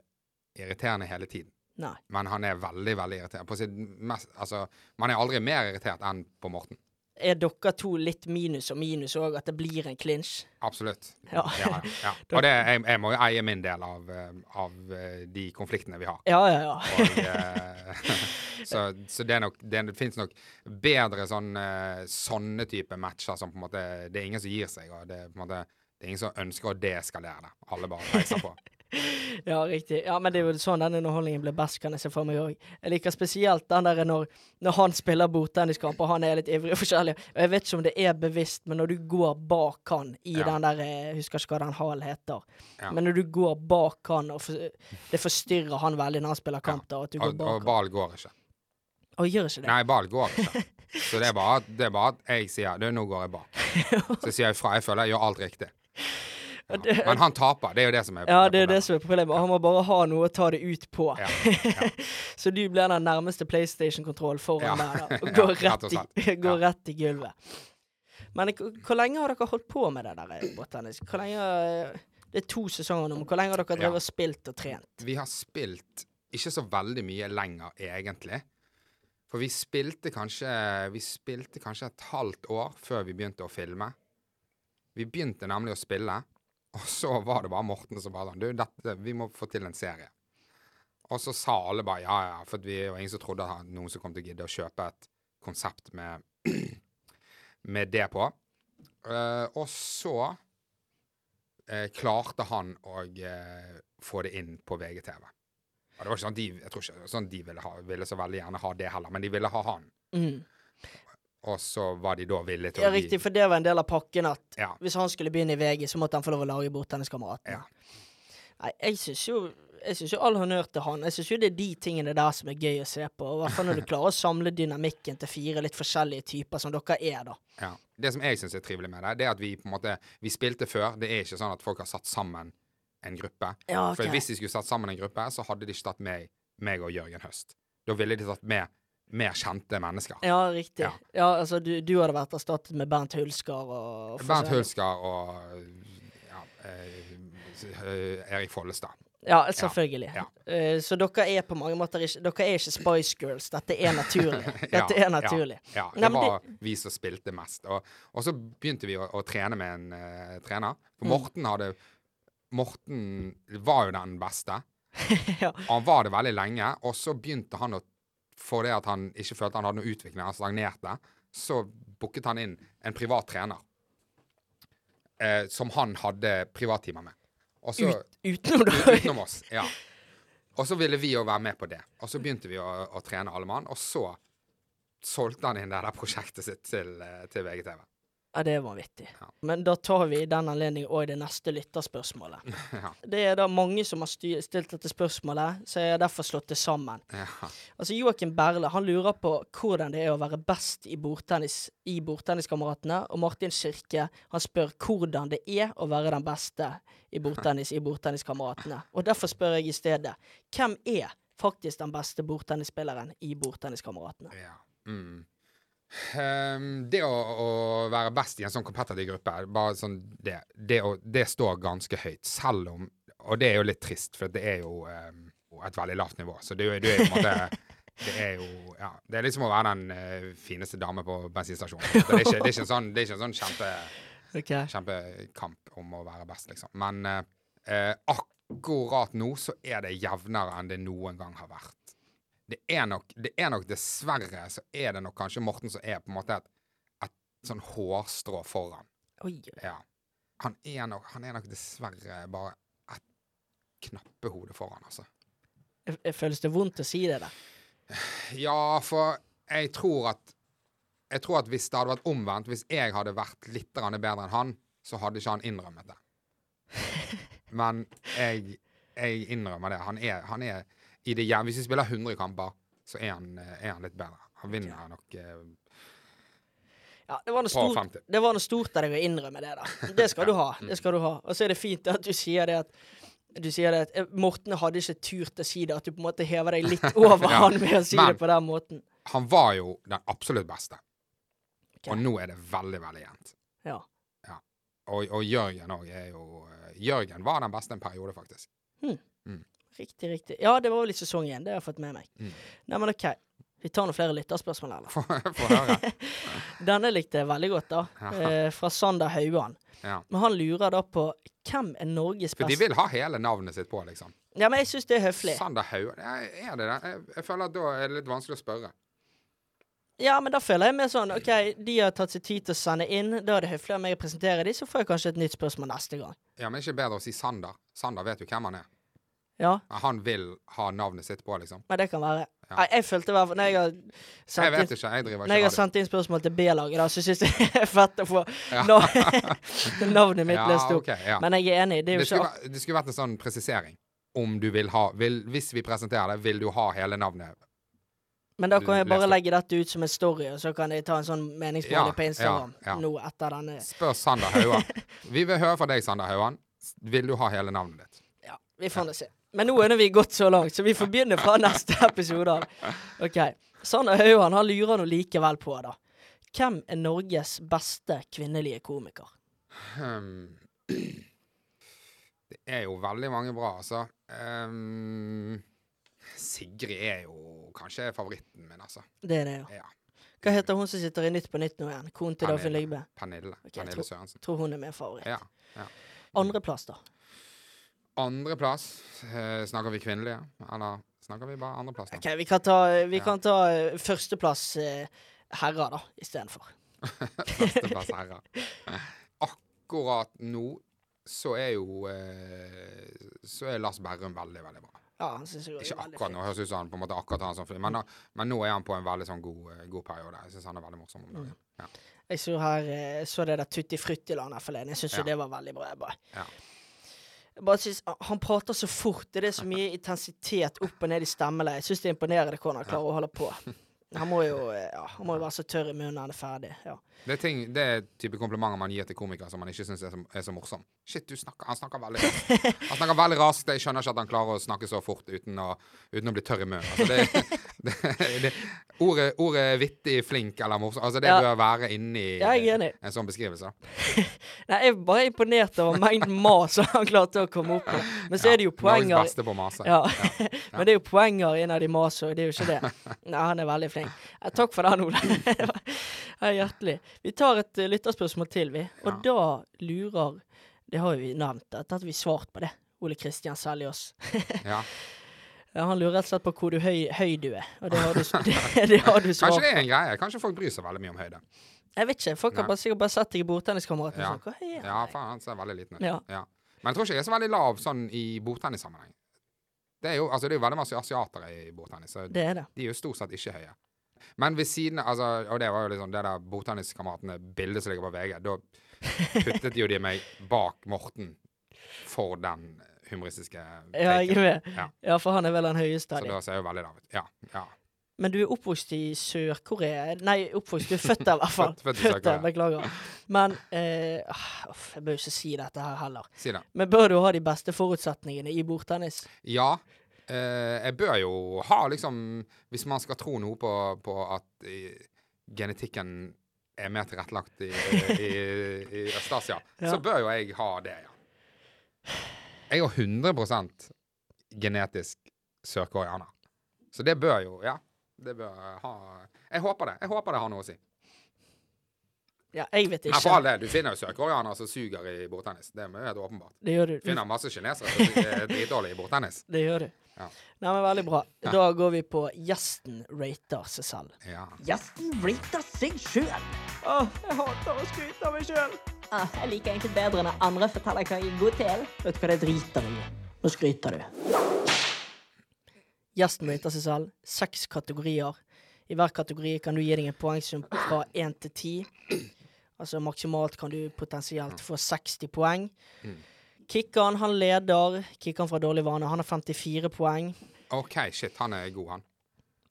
S2: irriterende hele tiden.
S1: Nei.
S2: Men han er veldig, veldig irriterende. På sitt mest, altså, man er aldri mer irritert enn på Morten.
S1: Er dere to litt minus og minus òg, at det blir en clinch?
S2: Absolutt.
S1: Ja.
S2: Ja, ja. Og det, jeg, jeg må jo eie min del av, eh, av eh, de konfliktene vi har.
S1: Ja, ja, ja.
S2: Og, eh, så, så det nok Det, fins nok bedre sånn, eh, sånne type matcher som på en måte Det er ingen som gir seg, og det på en måte det er ingen som ønsker å deeskalere det. Alle bare reiser på.
S1: Ja, riktig. Ja, men det er jo sånn den underholdningen blir best, kan jeg se for meg òg. Jeg liker spesielt den der når, når han spiller bordtenniskamp, og han er litt ivrig og forskjellig. Og jeg vet ikke om det er bevisst, men når du går bak han i
S2: Ja.
S1: den der Jeg husker ikke hva den halen heter.
S2: Ja.
S1: Men når du går bak han, og for, det forstyrrer han veldig når han spiller kamp, da, at du går
S2: Og,
S1: bak
S2: og
S1: og
S2: ball går ikke.
S1: Og gjør ikke det?
S2: Nei, ball går ikke. Så det er bare det er bare at jeg sier du, nå går jeg bak. Så sier jeg fra. Jeg føler jeg gjør alt riktig. Ja. Men han taper. Det er jo det som er
S1: Ja, det er det som er problemet. Han må bare ha noe å ta det ut på.
S2: Ja, ja.
S1: Så du blir den nærmeste PlayStation-kontrollen foran der, da. Og går,
S2: rett
S1: i, går rett i gulvet. Men hvor lenge har dere holdt på med det der båttennis? Hvor lenge eh, Det er to sesonger nå, men hvor lenge har dere drevet og spilt og trent?
S2: Vi har spilt ikke så veldig mye lenger, egentlig. For vi spilte kanskje Vi spilte kanskje et halvt år før vi begynte å filme. Vi begynte nemlig å spille, og så var det bare Morten som bare sånn Du, dette, vi må få til en serie. Og så sa alle bare ja, ja, for vi var ingen som trodde at noen som kom til å gidde å kjøpe et konsept med, med det på. Uh, og så uh, klarte han å uh, få det inn på VGTV. Og det var ikke sånn de, jeg tror ikke sånn de ville, ha, ville så veldig gjerne ha det heller, men de ville ha han.
S1: Mm.
S2: Og så var de da villige til å gi Ja,
S1: riktig, for det var en del av pakken at
S2: Ja.
S1: hvis han skulle begynne i VG, så måtte han få lov å lage bordtenniskameratene.
S2: Ja.
S1: Nei, jeg syns jo jeg synes jo all honnør til han. Jeg syns jo det er de tingene der som er gøy å se på. I hvert fall når du klarer å samle dynamikken til fire litt forskjellige typer, som dere er, da.
S2: Ja. Det som jeg syns er trivelig med det, det er at vi på en måte Vi spilte før. Det er ikke sånn at folk har satt sammen en gruppe.
S1: Ja, ok.
S2: For hvis de skulle satt sammen en gruppe, så hadde de ikke tatt med meg og Jørgen Høst. Da ville de tatt med mer kjente mennesker.
S1: Ja, riktig.
S2: Ja.
S1: Ja, altså, du, du hadde vært erstattet med Bernt Hulskar og
S2: Bernt Hulsker og ja, eh, Erik Follestad.
S1: Ja, selvfølgelig.
S2: Ja.
S1: Uh, så dere er på mange måter ikke Dere er ikke Spice Girls. Dette er naturlig. Dette
S2: Ja,
S1: er naturlig.
S2: Ja, ja. Det var vi som spilte mest. Og, og så begynte vi å, å trene med en uh, trener. For
S1: Mm.
S2: Morten hadde Morten var jo den beste.
S1: Ja.
S2: Han var det veldig lenge. Og så begynte han å For det at han ikke følte han hadde noe utvikling, han stagnerte, så booket han inn en privat trener. Eh, som han hadde privattimer med. Også,
S1: Ut, utenom.
S2: Utenom oss, ja. Og så ville vi jo være med på det. Og så begynte vi å, å trene alle mann, og så solgte han inn det der prosjektet sitt til, eh, til VGTV.
S1: Ja, det er vanvittig.
S2: Ja.
S1: Men da tar vi i den anledning òg det neste lytterspørsmålet.
S2: Ja.
S1: Det er da mange som har stilt dette spørsmålet, så jeg har derfor slått det sammen.
S2: Ja.
S1: Altså Joakim Berle han lurer på hvordan det er å være best i bordtennis i Bordtenniskameratene. Og Martin Kirke han spør hvordan det er å være den beste i bordtennis i Bordtenniskameratene. Og derfor spør jeg i stedet hvem er faktisk den beste bordtennisspilleren i Bordtenniskameratene?
S2: Ja. Mm. Ehm, det å, å være best i en sånn competitive gruppe, sånn det, det, å, det står ganske høyt. Selv om Og det er jo litt trist, for det er jo um, et veldig lavt nivå. Så det, det er jo på en måte Det er jo Ja. Det er liksom å være den uh, fineste dame på bensinstasjonen. Det er ikke, det er ikke en sånn, det ikke en sånn kjempe,
S1: okay.
S2: kjempekamp om å være best, liksom. Men uh, akkurat nå så er det jevnere enn det noen gang har vært. Det er nok, det er nok dessverre så er det nok kanskje Morten som er på en måte et, et sånn hårstrå foran.
S1: Oi.
S2: Ja. Han er nok, han er nok dessverre bare et knappehode foran, altså.
S1: Jeg- jeg Føles det vondt å si det da?
S2: Ja, for jeg tror at Jeg tror at hvis det hadde vært omvendt, hvis jeg hadde vært litt bedre enn han, så hadde ikke han innrømmet det. Men jeg, jeg innrømmer det. Han er, han er det Hvis vi spiller 100 kamper, så er han, eh, er han litt bedre. Han vinner nok eh,
S1: Ja, det var noe stort,
S2: 50.
S1: det var noe stort av deg å innrømme det, da. Det skal du ha. Det skal du ha. Og så er det fint at du sier det at du sier det at eh, Morten hadde ikke turt å si det, at du på en måte hever deg litt over
S2: Ja,
S1: han med å si
S2: men-
S1: det på den måten.
S2: Han var jo den absolutt beste.
S1: Okay.
S2: Og nå er det veldig, veldig jevnt.
S1: Ja.
S2: Og, og Jørgen òg er jo eh, Jørgen var den beste en periode, faktisk.
S1: Riktig, riktig. Ja, det var vel i sesong igjen. det har jeg fått med meg.
S2: Mm.
S1: Nei, men OK. Vi tar noen flere lytterspørsmål, eller?
S2: Få høre.
S1: Denne likte jeg veldig godt, da.
S2: Ja.
S1: Eh, fra Sander Hauan.
S2: Ja.
S1: Men han lurer da på hvem er Norges
S2: For de vil ha hele navnet sitt på, liksom.
S1: Ja, men jeg syns det er høflig.
S2: Sander Hauan? Er det det? Jeg, jeg føler at da er det litt vanskelig å spørre.
S1: Ja, men da føler jeg mer sånn OK, de har tatt seg tid til å sende inn. Da er det høflig av meg å presentere de, så får jeg kanskje et nytt spørsmål neste gang.
S2: Ja, Men er ikke bedre å si Sander? Sander vet jo hvem han er.
S1: Ja,
S2: Han vil ha navnet sitt på, liksom.
S1: men det kan være.
S2: Ja.
S1: Jeg, jeg følte i hvert fall Når jeg har sendt jeg
S2: ikke. Jeg
S1: når jeg har sendt inn spørsmål til B-laget, da, så syns jeg det er fett å få
S2: Ja.
S1: navnet mitt
S2: Ja,
S1: lest opp.
S2: Okay.
S1: Men jeg er enig. Det er
S2: Det skulle, vært- det skulle vært en sånn presisering. Om du vil ha vil, Hvis vi presenterer det, vil du ha hele navnet?
S1: Men da kan jeg bare legge dette ut som en story, og så kan jeg ta en sånn meningsmåling på Instagram nå etter denne.
S2: Spør Sander Hauan. Vi vil høre fra deg, Sander Hauan. Vil du ha hele navnet ditt?
S1: Ja, vi får nå se. Men nå er vi gått så langt, så vi får begynne fra neste episode av. OK. Sander Hauan han lurer nå likevel på, da. Hvem er Norges beste kvinnelige komiker?
S2: Hmm. Det er jo veldig mange bra, altså. Um, Sigrid er jo kanskje favoritten min, altså.
S1: Det er det, ja.
S2: Ja.
S1: Hva heter hun som sitter i Nytt på Nytt nå igjen? Konen til Dagfinn. Lygbe?
S2: Pernille.
S1: Jeg
S2: Pernille
S1: tror-
S2: Sørensen.
S1: Tror hun er min favoritt.
S2: Ja. ja.
S1: Andreplass, da?
S2: Andreplass. Eh, snakker vi kvinnelige, eller snakker vi bare andreplass? Da?
S1: OK, vi kan ta, vi
S2: Ja.
S1: kan ta eh, førsteplass eh, herrer, da, istedenfor.
S2: Førsteplass herrer. Akkurat nå så er jo eh, Så er Lars Berrum veldig, veldig bra.
S1: Ja, han synes jeg også
S2: Ikke akkurat nå, høres ut som han på en måte akkurat har en sånn film, men, men nå er han på en veldig sånn god, eh, god periode. Jeg syns han er veldig morsom om dagen. Ja.
S1: Jeg så her eh, så det der Tutti Frutti-landet forleden. Jeg syns jo
S2: Ja.
S1: det var veldig bra. Jeg bare,
S2: Ja.
S1: Jeg bare synes, Han prater så fort. Det er så mye intensitet opp og ned i stemmeleiet. Jeg syns det er imponerende hvordan han klarer å holde på. Han må jo ja, han må jo være så tørr i munnen når han er ferdig. Ja.
S2: Det, er ting, det er type komplimenter man gir til komikere som man ikke syns er, så- er så morsom. Shit, du snakker, han snakker veldig raskt. Han snakker veldig raskt. Jeg skjønner ikke at han klarer å snakke så fort uten å, uten å bli tørr i munnen. Altså det, det, det, ordet, ordet vittig, flink eller morsom altså Det
S1: Ja.
S2: bør være inni
S1: Ja,
S2: en sånn beskrivelse.
S1: Nei, jeg er bare imponert over mengden mas han klarte å komme opp med. Men så er det jo
S2: Norges
S1: poenger
S2: beste på mase.
S1: Ja. Men det er jo poenger innad i maset, det er jo ikke det. Nei, han er veldig flink. Eh, Takk for den, Ole. Ja, hjertelig. Vi tar et uh, lytterspørsmål til, vi. Og da lurer Det har jo vi nevnt, dette har vi svart på det. Ole Kristian Seljås.
S2: Ja.
S1: Ja, han lurer rett og slett på hvor du høy, høy du er, og det har du, det, det har du
S2: Kanskje det er en greie. Kanskje folk bryr seg veldig mye om høyde.
S1: Jeg vet ikke, folk har bare, sikkert bare sett deg i bordtenniskameraten
S2: Ja.
S1: og sånn. Hvor høy er
S2: Ja,
S1: han?
S2: faen, han ser veldig liten ut.
S1: Ja.
S2: Ja. Men jeg tror ikke jeg er så veldig lav sånn i bordtennissammenheng. Det er jo altså, det er jo veldig masse asiatere i bordtennis, så
S1: Det er det.
S2: de er jo stort sett ikke høye. Men ved siden altså, Og det var jo liksom det der bordtenniskameratene bildet som ligger på VG. Da puttet jo de meg bak Morten for den humoristiske
S1: Ja.
S2: Ja.
S1: Ja, for han er vel den høyeste
S2: Så
S1: av dem.
S2: da ser jeg jo veldig lav ut. Ja. ja.
S1: Men du er oppvokst i Sør-Korea Nei, oppvokst, du er født der i hvert fall.
S2: Født- født
S1: der. Beklager. Men eh, ah, Jeg bør jo ikke si dette her heller.
S2: Si det.
S1: Men bør du ha de beste forutsetningene i bordtennis?
S2: Ja. Eh, jeg bør jo ha liksom Hvis man skal tro noe på, på at eh, genetikken er mer tilrettelagt i, i, i Øst-Asia,
S1: Ja.
S2: så bør jo jeg ha det, ja. Jeg er 100% genetisk sørkoreaner. Så det bør jo Ja. Det bør ha Jeg håper det. Jeg håper det har noe å si.
S1: Ja, jeg vet
S2: Men for all
S1: ikke.
S2: del, du finner jo sørkoreanere som suger i bordtennis. Det er helt åpenbart.
S1: Det gjør. Du
S2: finner masse kinesere som er dritdårlige i bordtennis.
S1: Det gjør du.
S2: Ja.
S1: Nei, men Veldig bra. Da går vi på gjesten rater seg selv.
S2: Ja.
S6: Gjesten rater seg sjøl.
S1: Åh, jeg hater å skryte av meg sjøl.
S6: Ah, jeg liker egentlig bedre når andre forteller hva jeg er god til.
S1: Vet du hva det driter du i? Nå skryter du. Gjesten rater seg selv. Seks kategorier. I hver kategori kan du gi deg en poengsum fra én til ti. Altså maksimalt kan du potensielt få 60 poeng. Kikkan, han leder. Kikkan fra Dårlig vane, han har 54 poeng.
S2: OK, shit, han er god, han.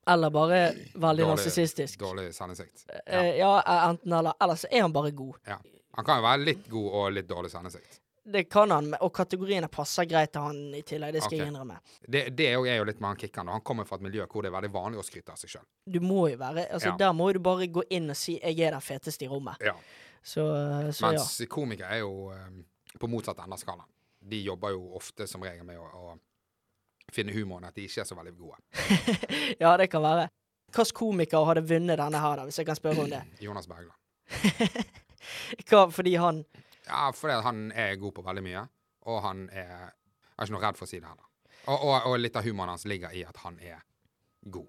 S1: Eller bare veldig narsissistisk.
S2: Dårlig sendesikt. Ja.
S1: Eh, ja, enten eller. Eller så er han bare god.
S2: ja. Han kan jo være litt god og litt dårlig sendesikt.
S1: Det kan han, og kategoriene passer greit til han i tillegg. Det skal
S2: okay.
S1: jeg innrømme.
S2: Det, det er jo- litt med han kickeren. Han kommer fra et miljø hvor det er veldig vanlig å skryte av seg sjøl.
S1: Du må jo være altså
S2: Ja.
S1: Der må du bare gå inn og si 'jeg er den feteste i rommet'.
S2: Ja.
S1: Så, så ja.
S2: Mens komikere er jo eh, på motsatt ende av skalaen. De jobber jo ofte som regel med å, å finne humoren, at de ikke er så veldig gode.
S1: Ja, det kan være. Hvilken komiker hadde vunnet denne her, da, hvis jeg kan spørre om det?
S2: Jonas Bergland.
S1: Hva, fordi han
S2: Ja, fordi han er god på veldig mye, og han er Jeg er ikke noe redd for å si det heller. Og, og, og litt av humoren hans ligger i at han er god.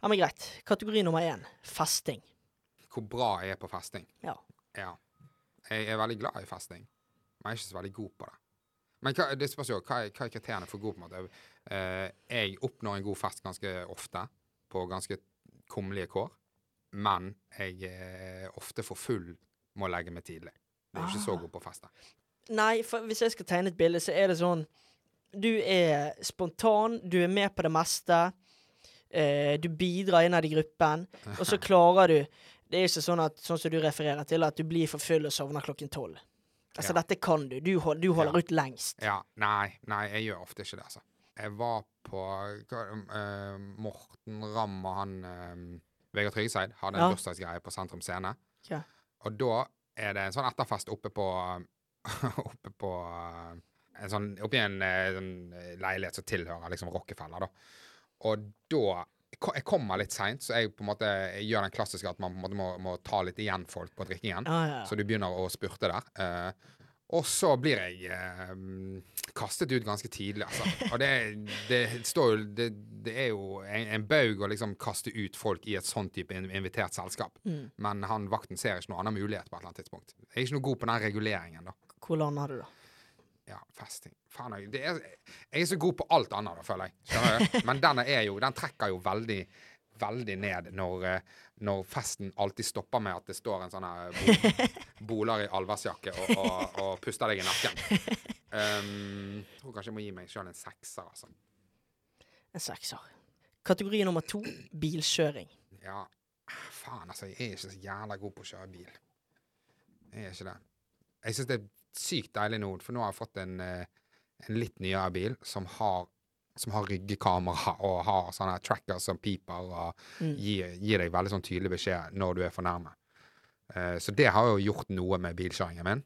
S1: Ja, men greit. Kategori nummer én festing.
S2: Hvor bra jeg er på festing.
S1: Ja.
S2: Ja. Jeg er veldig glad i festing, men jeg er ikke så veldig god på det. Men hva, det spørs jo hva hva er kriteriene for god på en måte. Eh, jeg oppnår en god fest ganske ofte, på ganske kummerlige kår. Men jeg er ofte for full med å legge meg tidlig. Jeg er ikke så god på fest.
S1: Nei, for hvis jeg skal tegne et bilde, så er det sånn Du er spontan, du er med på det meste. Eh, du bidrar innad i gruppen, og så klarer du Det er ikke sånn at Sånn som du refererer til, at du blir for full og sovner klokken tolv. Altså,
S2: Ja.
S1: dette kan du. Du, hold, du holder
S2: Ja.
S1: ut lengst.
S2: Ja, nei, nei, jeg gjør ofte ikke det, altså. Jeg var på eh, Morten Ramm og han uh, Vegard Tryggeseid hadde en
S1: Ja.
S2: bursdagsgreie på Sentrum Scene.
S1: Ja.
S2: Og da er det en sånn etterfest oppe på Oppe på eh, en sånn, Oppe i en eh, leilighet som tilhører liksom Rockefeller, da. Og da Jeg kommer litt seint, så jeg på en måte gjør den klassiske at man på en måte må, må ta litt igjen folk på drikkingen.
S1: Ah, ja.
S2: Så du begynner å spurte der. Uh, og så blir jeg uh, kastet ut ganske tidlig, altså. Og det, det står jo det, det er jo en, en baug å liksom kaste ut folk i et sånn type invitert selskap.
S1: Mm.
S2: Men han vakten ser ikke noen annen mulighet på et eller annet tidspunkt. Jeg er ikke noe god på den reguleringen, da.
S1: Hvor lander du, da?
S2: Ja, festing. Faen, jeg, det er, jeg er så god på alt annet, føler jeg. Skjønner du? Men denne er jo, den trekker jo veldig veldig ned når, eh, når festen alltid stopper med at det står en sånn her bo, boler i allværsjakke og, og, og puster deg i nakken. Um, jeg tror kanskje jeg må gi meg sjøl en sekser, altså.
S1: En sekser. Kategori nummer to bilkjøring.
S2: Ja, faen, altså. Jeg er ikke så jævla god på å kjøre bil. Jeg er ikke det. Jeg syns det er sykt deilig nå, for nå har jeg fått en, eh, en litt nyere bil som har som har ryggekamera og har sånne trackers som piper og
S1: Mm.
S2: gir, gir deg veldig sånn tydelig beskjed når du er for nærme. Uh, så det har jo gjort noe med bilkjøringen min.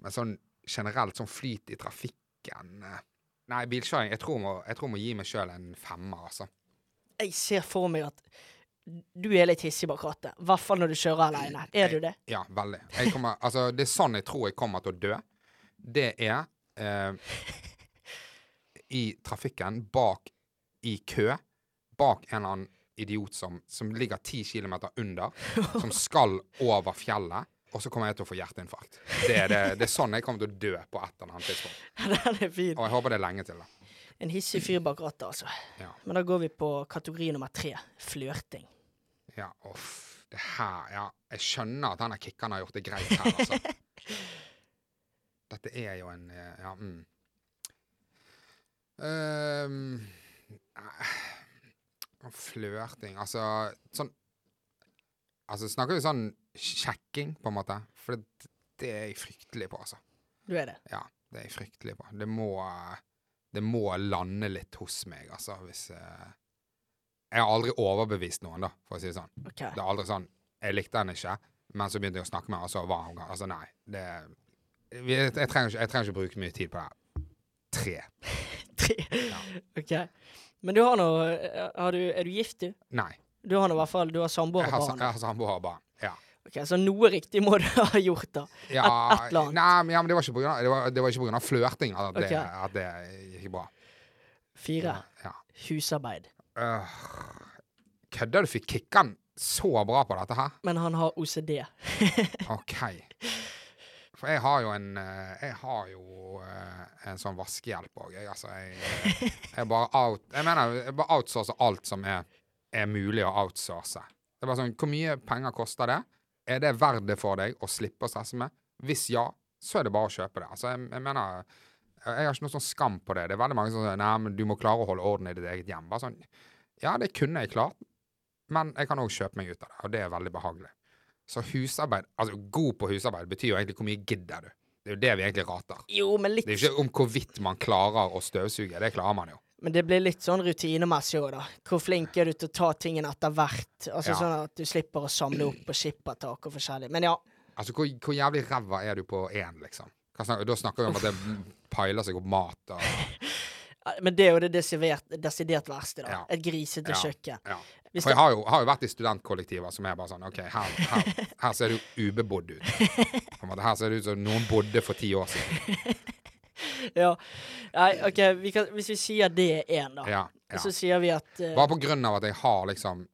S2: Men sånn generelt sånn flyt i trafikken eh, Nei, bilkjøring Jeg tror jeg må, jeg tror jeg må gi meg sjøl en femmer, altså.
S1: Jeg ser for meg at du er litt hissig bak rattet. I hvert fall når du kjører alene. Er du det?
S2: Ja, veldig. Jeg kommer, altså, det er sånn jeg tror jeg kommer til å dø. Det er eh, i trafikken, bak i kø, bak en eller annen idiot som, som ligger ti kilometer under, som skal over fjellet, og så kommer jeg til å få hjerteinfarkt. Det er, det, det er sånn jeg kommer til å dø på et eller annet tidspunkt.
S1: Den er fin.
S2: Og jeg håper det er lenge til, da.
S1: En hissig fyr bak rattet, altså.
S2: Ja.
S1: Men da går vi på kategori nummer tre. Flørting.
S2: Ja, uff. Det her Ja, jeg skjønner at denne kickeren har gjort det greit her, altså. Dette er jo en eh, Ja, mm. Um, Flørting Altså sånn Altså snakker vi sånn sjekking, på en måte? For det, det er jeg fryktelig på, altså.
S1: Du er det?
S2: Ja, det er jeg fryktelig på. Det må Det må lande litt hos meg, altså, hvis eh, Jeg har aldri overbevist noen, da, for å si det sånn.
S1: Okay.
S2: Det er aldri sånn Jeg likte henne ikke, men så begynte jeg å snakke med henne, og så var hun. Altså, nei. Det jeg, jeg, trenger ikke, jeg trenger ikke bruke mye tid på det. her. Tre.
S1: Tre. OK. Men du har nå har du, Er du gift, du?
S2: Nei.
S1: Du har nå i hvert fall Du har samboer og barn.
S2: jeg har samboer og barn. Ja.
S1: Ok, så noe riktig må du ha gjort, da.
S2: Ja,
S1: Et- et eller annet.
S2: Nei, men, ja, men det var ikke på grunn av, det var, det var ikke på grunn av flørting at, det- at det gikk bra.
S1: Fire.
S2: Ja.
S1: Husarbeid.
S2: Øh, kødder du? Fikk kicka han så bra på dette her?
S1: Men han har OCD.
S2: OK. For jeg har jo en eh, Jeg har jo eh, en sånn vaskehjelp òg, jeg. Altså, jeg, eh, jeg bare out... Jeg mener, jeg bare outsourcer alt som er, er mulig å outsource. Det er bare sånn, Hvor mye penger koster det? Er det verdt det for deg å slippe å stresse med? Hvis ja, så er det bare å kjøpe det. Altså, jeg, jeg mener Jeg har ikke noe sånn skam på det. Det er veldig mange som sier nei, men du må klare å holde orden i ditt eget hjem. Bare sånn, Ja, det kunne jeg klart, men jeg kan òg kjøpe meg ut av det, og det er veldig behagelig. Så husarbeid, altså god på husarbeid, betyr jo egentlig hvor mye gidder du. Det er jo det vi egentlig rater.
S1: Jo, men litt
S2: Det er jo ikke om hvorvidt man klarer å støvsuge. Det klarer man jo.
S1: Men det blir litt sånn rutinemessig òg, da. Hvor flink er du til å ta tingene etter hvert? Altså
S2: Ja.
S1: Sånn at du slipper å samle opp på skippertak og forskjellig. Men ja.
S2: Altså, hvor, hvor jævlig ræva er du på én, liksom? Snakker, da snakker vi om at det peiler seg opp mat og
S1: Men det er jo det desidert, desidert verste, da.
S2: Ja.
S1: Et grisete
S2: Ja.
S1: kjøkken.
S2: Ja. For jeg har jo, har jo vært i studentkollektiver som er bare sånn OK, her, her, her ser du ubebodd ut. Her ser det ut som noen bodde for ti år siden.
S1: Ja. Nei, OK, vi kan, hvis vi sier det er én, da.
S2: Ja, ja.
S1: Så sier vi at uh,
S2: Bare på grunn av at jeg har liksom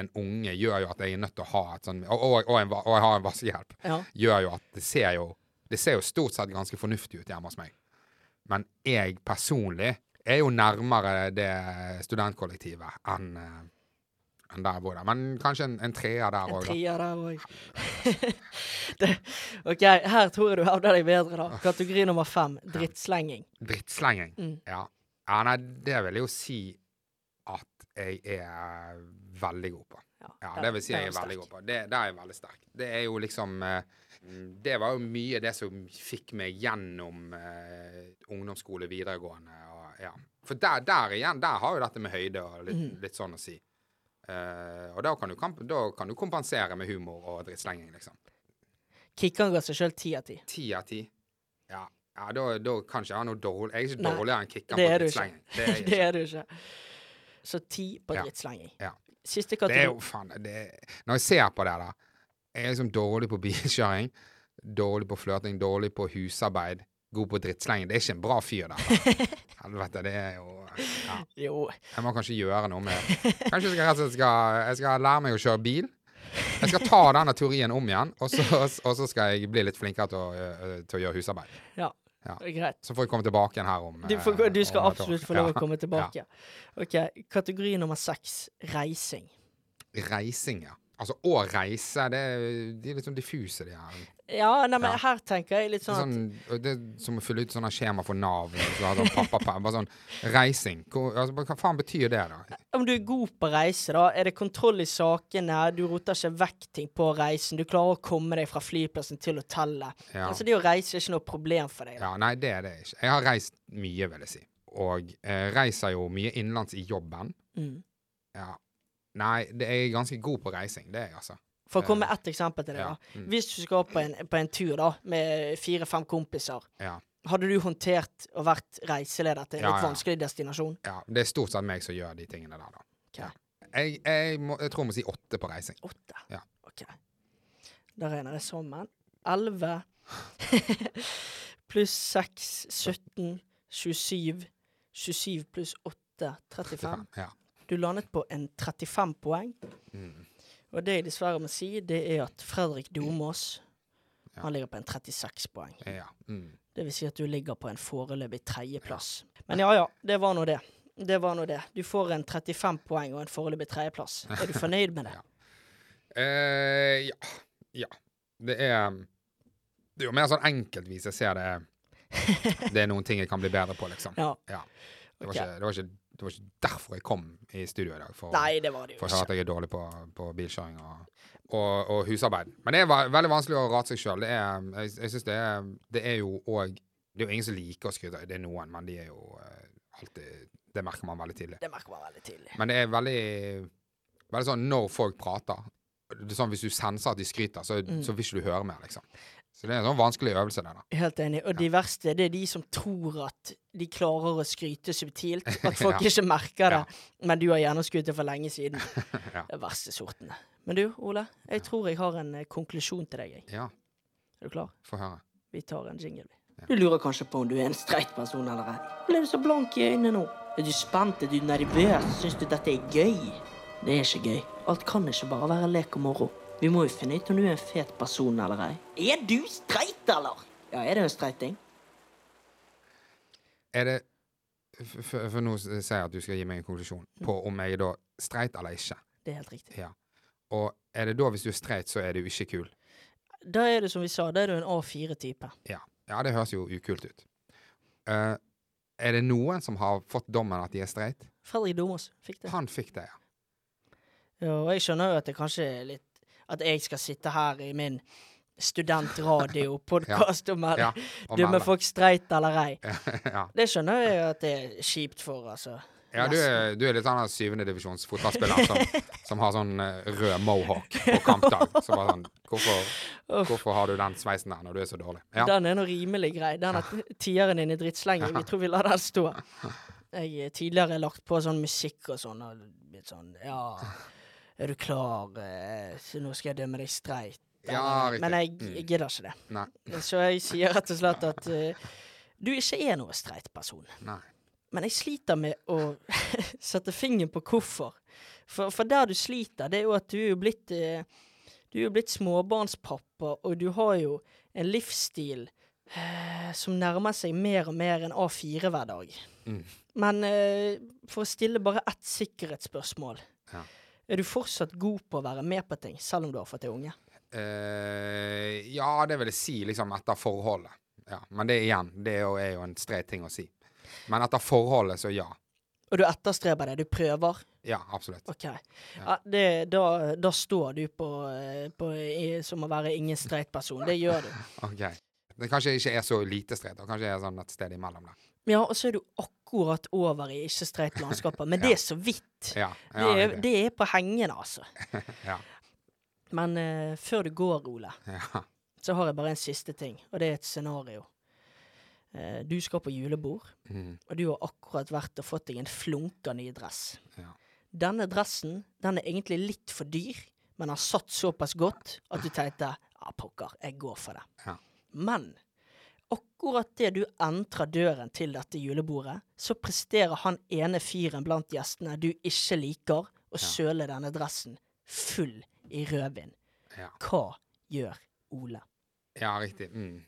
S2: en unge, gjør jo at jeg er nødt til å ha et sånn Og, og, og, en, og jeg har en vaskehjelp.
S1: Ja.
S2: Gjør jo at det ser jo Det ser jo stort sett ganske fornuftig ut hjemme hos meg. Men jeg personlig er jo nærmere det studentkollektivet enn eh, enn der bor. der. Men kanskje en, en treer der
S1: En
S2: òg, da.
S1: trier der òg. OK, her tror jeg du hevder deg bedre, da. Kategori nummer fem. Drittslenging.
S2: Drittslenging.
S1: Mm.
S2: Ja. ja. Nei, det vil jeg jo si at jeg er veldig god på. Ja, det vil si jeg er veldig god på. Det, det er jeg veldig sterk. Det er jo liksom eh, Det var jo mye det som fikk meg gjennom eh, ungdomsskole, videregående og ja. For der, der igjen, der har jo dette med høyde og litt,
S1: Mm.
S2: litt sånn å si. Eh, og da kan, du, kamp- da kan du kompensere med humor og drittslenging, liksom.
S1: Kikkan ga seg sjøl ti av ti.
S2: Ti av ti. Ja, ja da, da kan ikke jeg ha noe dårlig Jeg er ikke
S1: Nei,
S2: dårligere enn Kikkan på drittslenging. Det er
S1: Det er du ikke. Så ti på drittslenging.
S2: Ja.
S1: Siste
S2: Det er jo
S1: kategori.
S2: faen det Når jeg ser på det der Jeg er liksom dårlig på bilkjøring, dårlig på flørting, dårlig på husarbeid, god på drittslenging. Det er ikke en bra fyr da. Helvete, det er jo ja.
S1: Jo.
S2: Jeg må kanskje gjøre noe med Kanskje jeg skal, skal, jeg skal lære meg å kjøre bil. Jeg skal ta denne teorien om igjen, og så, og så skal jeg bli litt flinkere til å, øh, til å gjøre husarbeid.
S1: Ja.
S2: Ja.
S1: Greit.
S2: Så får jeg komme tilbake igjen her om
S1: Du, får, du skal
S2: om
S1: absolutt få lov å komme tilbake. OK. Kategori nummer seks. Reising.
S2: Reising, ja. Altså å reise, det, de er litt sånn diffuse, de her.
S1: Ja, nei, men
S2: Ja.
S1: her tenker jeg litt
S2: Det
S1: sånn at
S2: sånn, det er som å fylle ut sånne skjema for Nav. Så sånn pappa, bare sånn reising. Hvor, altså, hva faen betyr det, da?
S1: om du er god på reise, da, er det kontroll i sakene, du roter ikke vekk ting på reisen, du klarer å komme deg fra flyplassen til hotellet.
S2: Ja.
S1: Altså, det å reise er ikke noe problem for deg. Da.
S2: Ja, nei, det er det ikke. Jeg har reist mye, vil jeg si. Og eh, reiser jo mye innenlands i jobben.
S1: Mm.
S2: Ja. Nei, det er ganske god på reising. Det er jeg, altså.
S1: For å komme med ett eksempel til det.
S2: Ja.
S1: da.
S2: Mm.
S1: Hvis du skal på en, på en tur da, med fire-fem kompiser,
S2: Ja.
S1: hadde du håndtert og vært reiseleder til en
S2: Ja,
S1: litt
S2: ja.
S1: vanskelig destinasjon?
S2: ja. Det er stort sett meg som gjør de tingene der, da. Okay. Jeg, jeg, må, jeg tror jeg må si åtte på reising.
S1: Åtte?
S2: Ja.
S1: OK. Da regner jeg sammen. Elleve pluss seks, 17, 27. 27 pluss 8, 35.
S2: Ja.
S1: Du landet på en 35 poeng.
S2: Mm.
S1: Og det jeg dessverre må si, det er at Fredrik Domås
S2: Ja.
S1: han ligger på en 36 poeng.
S2: ja. Mm.
S1: Det vil si at du ligger på en foreløpig tredjeplass. Men ja ja, det var nå det. Det var nå det. Du får en 35 poeng og en foreløpig tredjeplass. Er du fornøyd med det?
S2: Ja. Eh, ja. Ja. Det er Det er jo mer sånn enkeltvis jeg ser det Det er noen ting jeg kan bli bedre på, liksom.
S1: Ja.
S2: Ja. Det, var
S1: okay.
S2: ikke, det, var ikke, det var ikke derfor jeg kom i studio i dag. For,
S1: Nei, det var det jo
S2: for at jeg er dårlig på, på bilkjøring og, og, og husarbeid. Men det er veldig vanskelig å rate seg sjøl. Jeg, jeg synes det er Det er jo òg Det er jo ingen som liker å skryte. Det er noen, men de er jo eh, alltid Det merker man veldig tidlig.
S1: Det merker man veldig tidlig.
S2: Men det er veldig Veldig sånn når folk prater det er sånn Hvis du senser at de skryter, så,
S1: Mm.
S2: så vil ikke du høre mer, liksom. Så det er en sånn vanskelig øvelse, det, da.
S1: Helt enig. Og de verste, det er de som tror at de klarer å skryte subtilt. At folk
S2: Ja.
S1: ikke merker det. Men du har gjerne skutt det for lenge siden.
S2: Ja.
S1: Det verste sortene. Men du, Ole. Jeg tror jeg har en eh, konklusjon til deg. jeg.
S2: Ja,
S1: Er du klar?
S2: få høre.
S1: Vi tar en jingle, vi. Du lurer kanskje på om du er en streit person eller ei. Ble du så blank i øynene nå? Er du spent? Er du nervøs? Syns du dette er gøy? Det er ikke gøy. Alt kan ikke bare være lek og moro. Vi må jo finne ut om du er en fet person eller ei. Er du streit, eller? Ja, er det en streiting?
S2: Er det For nå sier jeg at du skal gi meg en konklusjon på om jeg er da streit eller ikke.
S1: Det er helt riktig.
S2: Ja. Og er det da, hvis du er streit, så er du ikke kul?
S1: Da er det som vi sa, da er du en A4-type.
S2: Ja. ja, det høres jo ukult ut. Uh, er det noen som har fått dommen at de er streit?
S1: Fredrik Domås fikk det.
S2: Han fikk det, ja.
S1: Ja, og jeg skjønner jo at det kanskje er litt At jeg skal sitte her i min studentradio-podkast og melde
S2: ja. dumme
S1: folk streit eller ei.
S2: ja.
S1: Det skjønner jeg at det er kjipt for, altså.
S2: ja, du er, du er litt sånn syvendedivisjons fotballspiller som, som har sånn eh, rød mohawk på kampdag. Så bare sånn hvorfor, hvorfor har du den sveisen der når du er så dårlig? Ja.
S1: Den er nå rimelig grei. Den er tieren din i drittslengen. Vi tror vi lar den stå. Jeg har tidligere lagt på sånn musikk og sånn, og litt sånn Ja, er du klar? Eh, Så nå skal jeg dømme deg streit.
S2: Ja.
S1: Men jeg,
S2: Mm.
S1: jeg gidder ikke det.
S2: Nei.
S1: Så jeg sier rett og slett at uh, du ikke er noe streit person.
S2: Nei.
S1: Men jeg sliter med å sette fingeren på hvorfor. For, for der du sliter, det er jo at du er jo blitt eh, Du er jo blitt småbarnspappa, og du har jo en livsstil uh, som nærmer seg mer og mer en A4 hver dag.
S2: Mm.
S1: Men for å stille bare ett sikkerhetsspørsmål.
S2: Ja.
S1: Er du fortsatt god på å være med på ting, selv om du har fått deg unge?
S2: Uh, ja, det vil jeg si liksom etter forholdet. Ja. Men det igjen, det er jo, er jo en streit ting å si. Men etter forholdet, så ja.
S1: Og du etterstreber det? Du prøver?
S2: Ja, absolutt.
S1: OK. Ja, det, da, da står du på, eh, på som å være ingen streit person. Det gjør du.
S2: Ok. Det kanskje ikke er så lite streit, kanskje er sånn et sted imellom der.
S1: Ja, og så er du akkurat over i ikke streit landskaper. Men det er så vidt.
S2: Ja,
S1: Det er, det er på hengende, altså.
S2: ja.
S1: Men uh, før du går, Ole,
S2: ja.
S1: så har jeg bare en siste ting, og det er et scenario. Eh, du skal på julebord,
S2: Mm,
S1: og du har akkurat vært og fått deg en flunka ny dress.
S2: ja.
S1: Denne dressen den er egentlig litt for dyr, men har satt såpass godt at du tenkte ja, pokker, jeg går for det.
S2: Ja.
S1: Men akkurat det du entrer døren til dette julebordet, så presterer han ene fyren blant gjestene du ikke liker, å søle denne dressen full i rødvin.
S2: Ja.
S1: Hva gjør Ole?
S2: Ja, riktig. Mm.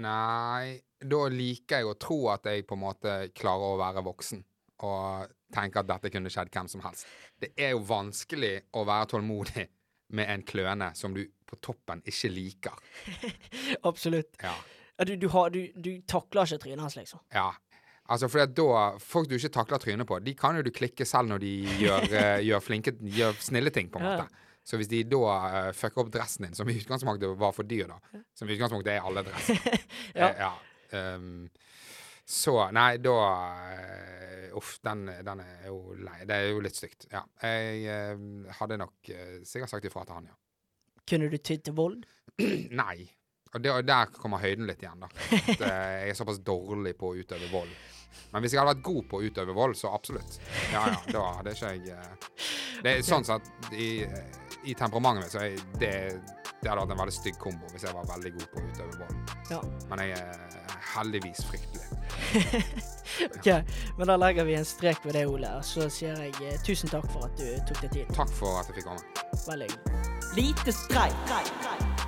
S2: Nei, da liker jeg å tro at jeg på en måte klarer å være voksen. Og tenke at dette kunne skjedd hvem som helst. Det er jo vanskelig å være tålmodig med en kløne som du på toppen ikke liker.
S1: Absolutt.
S2: Ja.
S1: Ja, Du, du, har, du, du takler ikke trynet hans, liksom.
S2: ja. Altså, for da Folk du ikke takler trynet på, de kan jo du klikke selv når de gjør, eh, gjør flinke Gjør snille ting, på en
S1: Ja.
S2: måte. Så hvis de da uh, fucker opp dressen din, som i utgangspunktet var for dyr, da Som i utgangspunktet er alle dresser.
S1: Ja.
S2: Eh, ja. Um, så Nei, da uh, Uff, den, den er jo lei. Det er jo litt stygt. Ja. Jeg uh, hadde nok sikkert sagt ifra til han, ja.
S1: Kunne du tydd til vold?
S2: Nei. Og der, der kommer høyden litt igjen, da. At, eh, jeg er såpass dårlig på å utøve vold. Men hvis jeg hadde vært god på å utøve vold, så absolutt. Ja, ja, da hadde ikke jeg eh, Det er sånn at i, i temperamentet mitt så er det, det hadde vært en veldig stygg kombo hvis jeg var veldig god på å utøve vold.
S1: Ja.
S2: Men jeg er heldigvis fryktelig.
S1: Ok, men da legger vi en strek ved det, Ole. Og så sier jeg eh, tusen takk for at du tok deg tid.
S2: Takk for at jeg fikk komme.
S1: Veldig.
S6: Lite streit.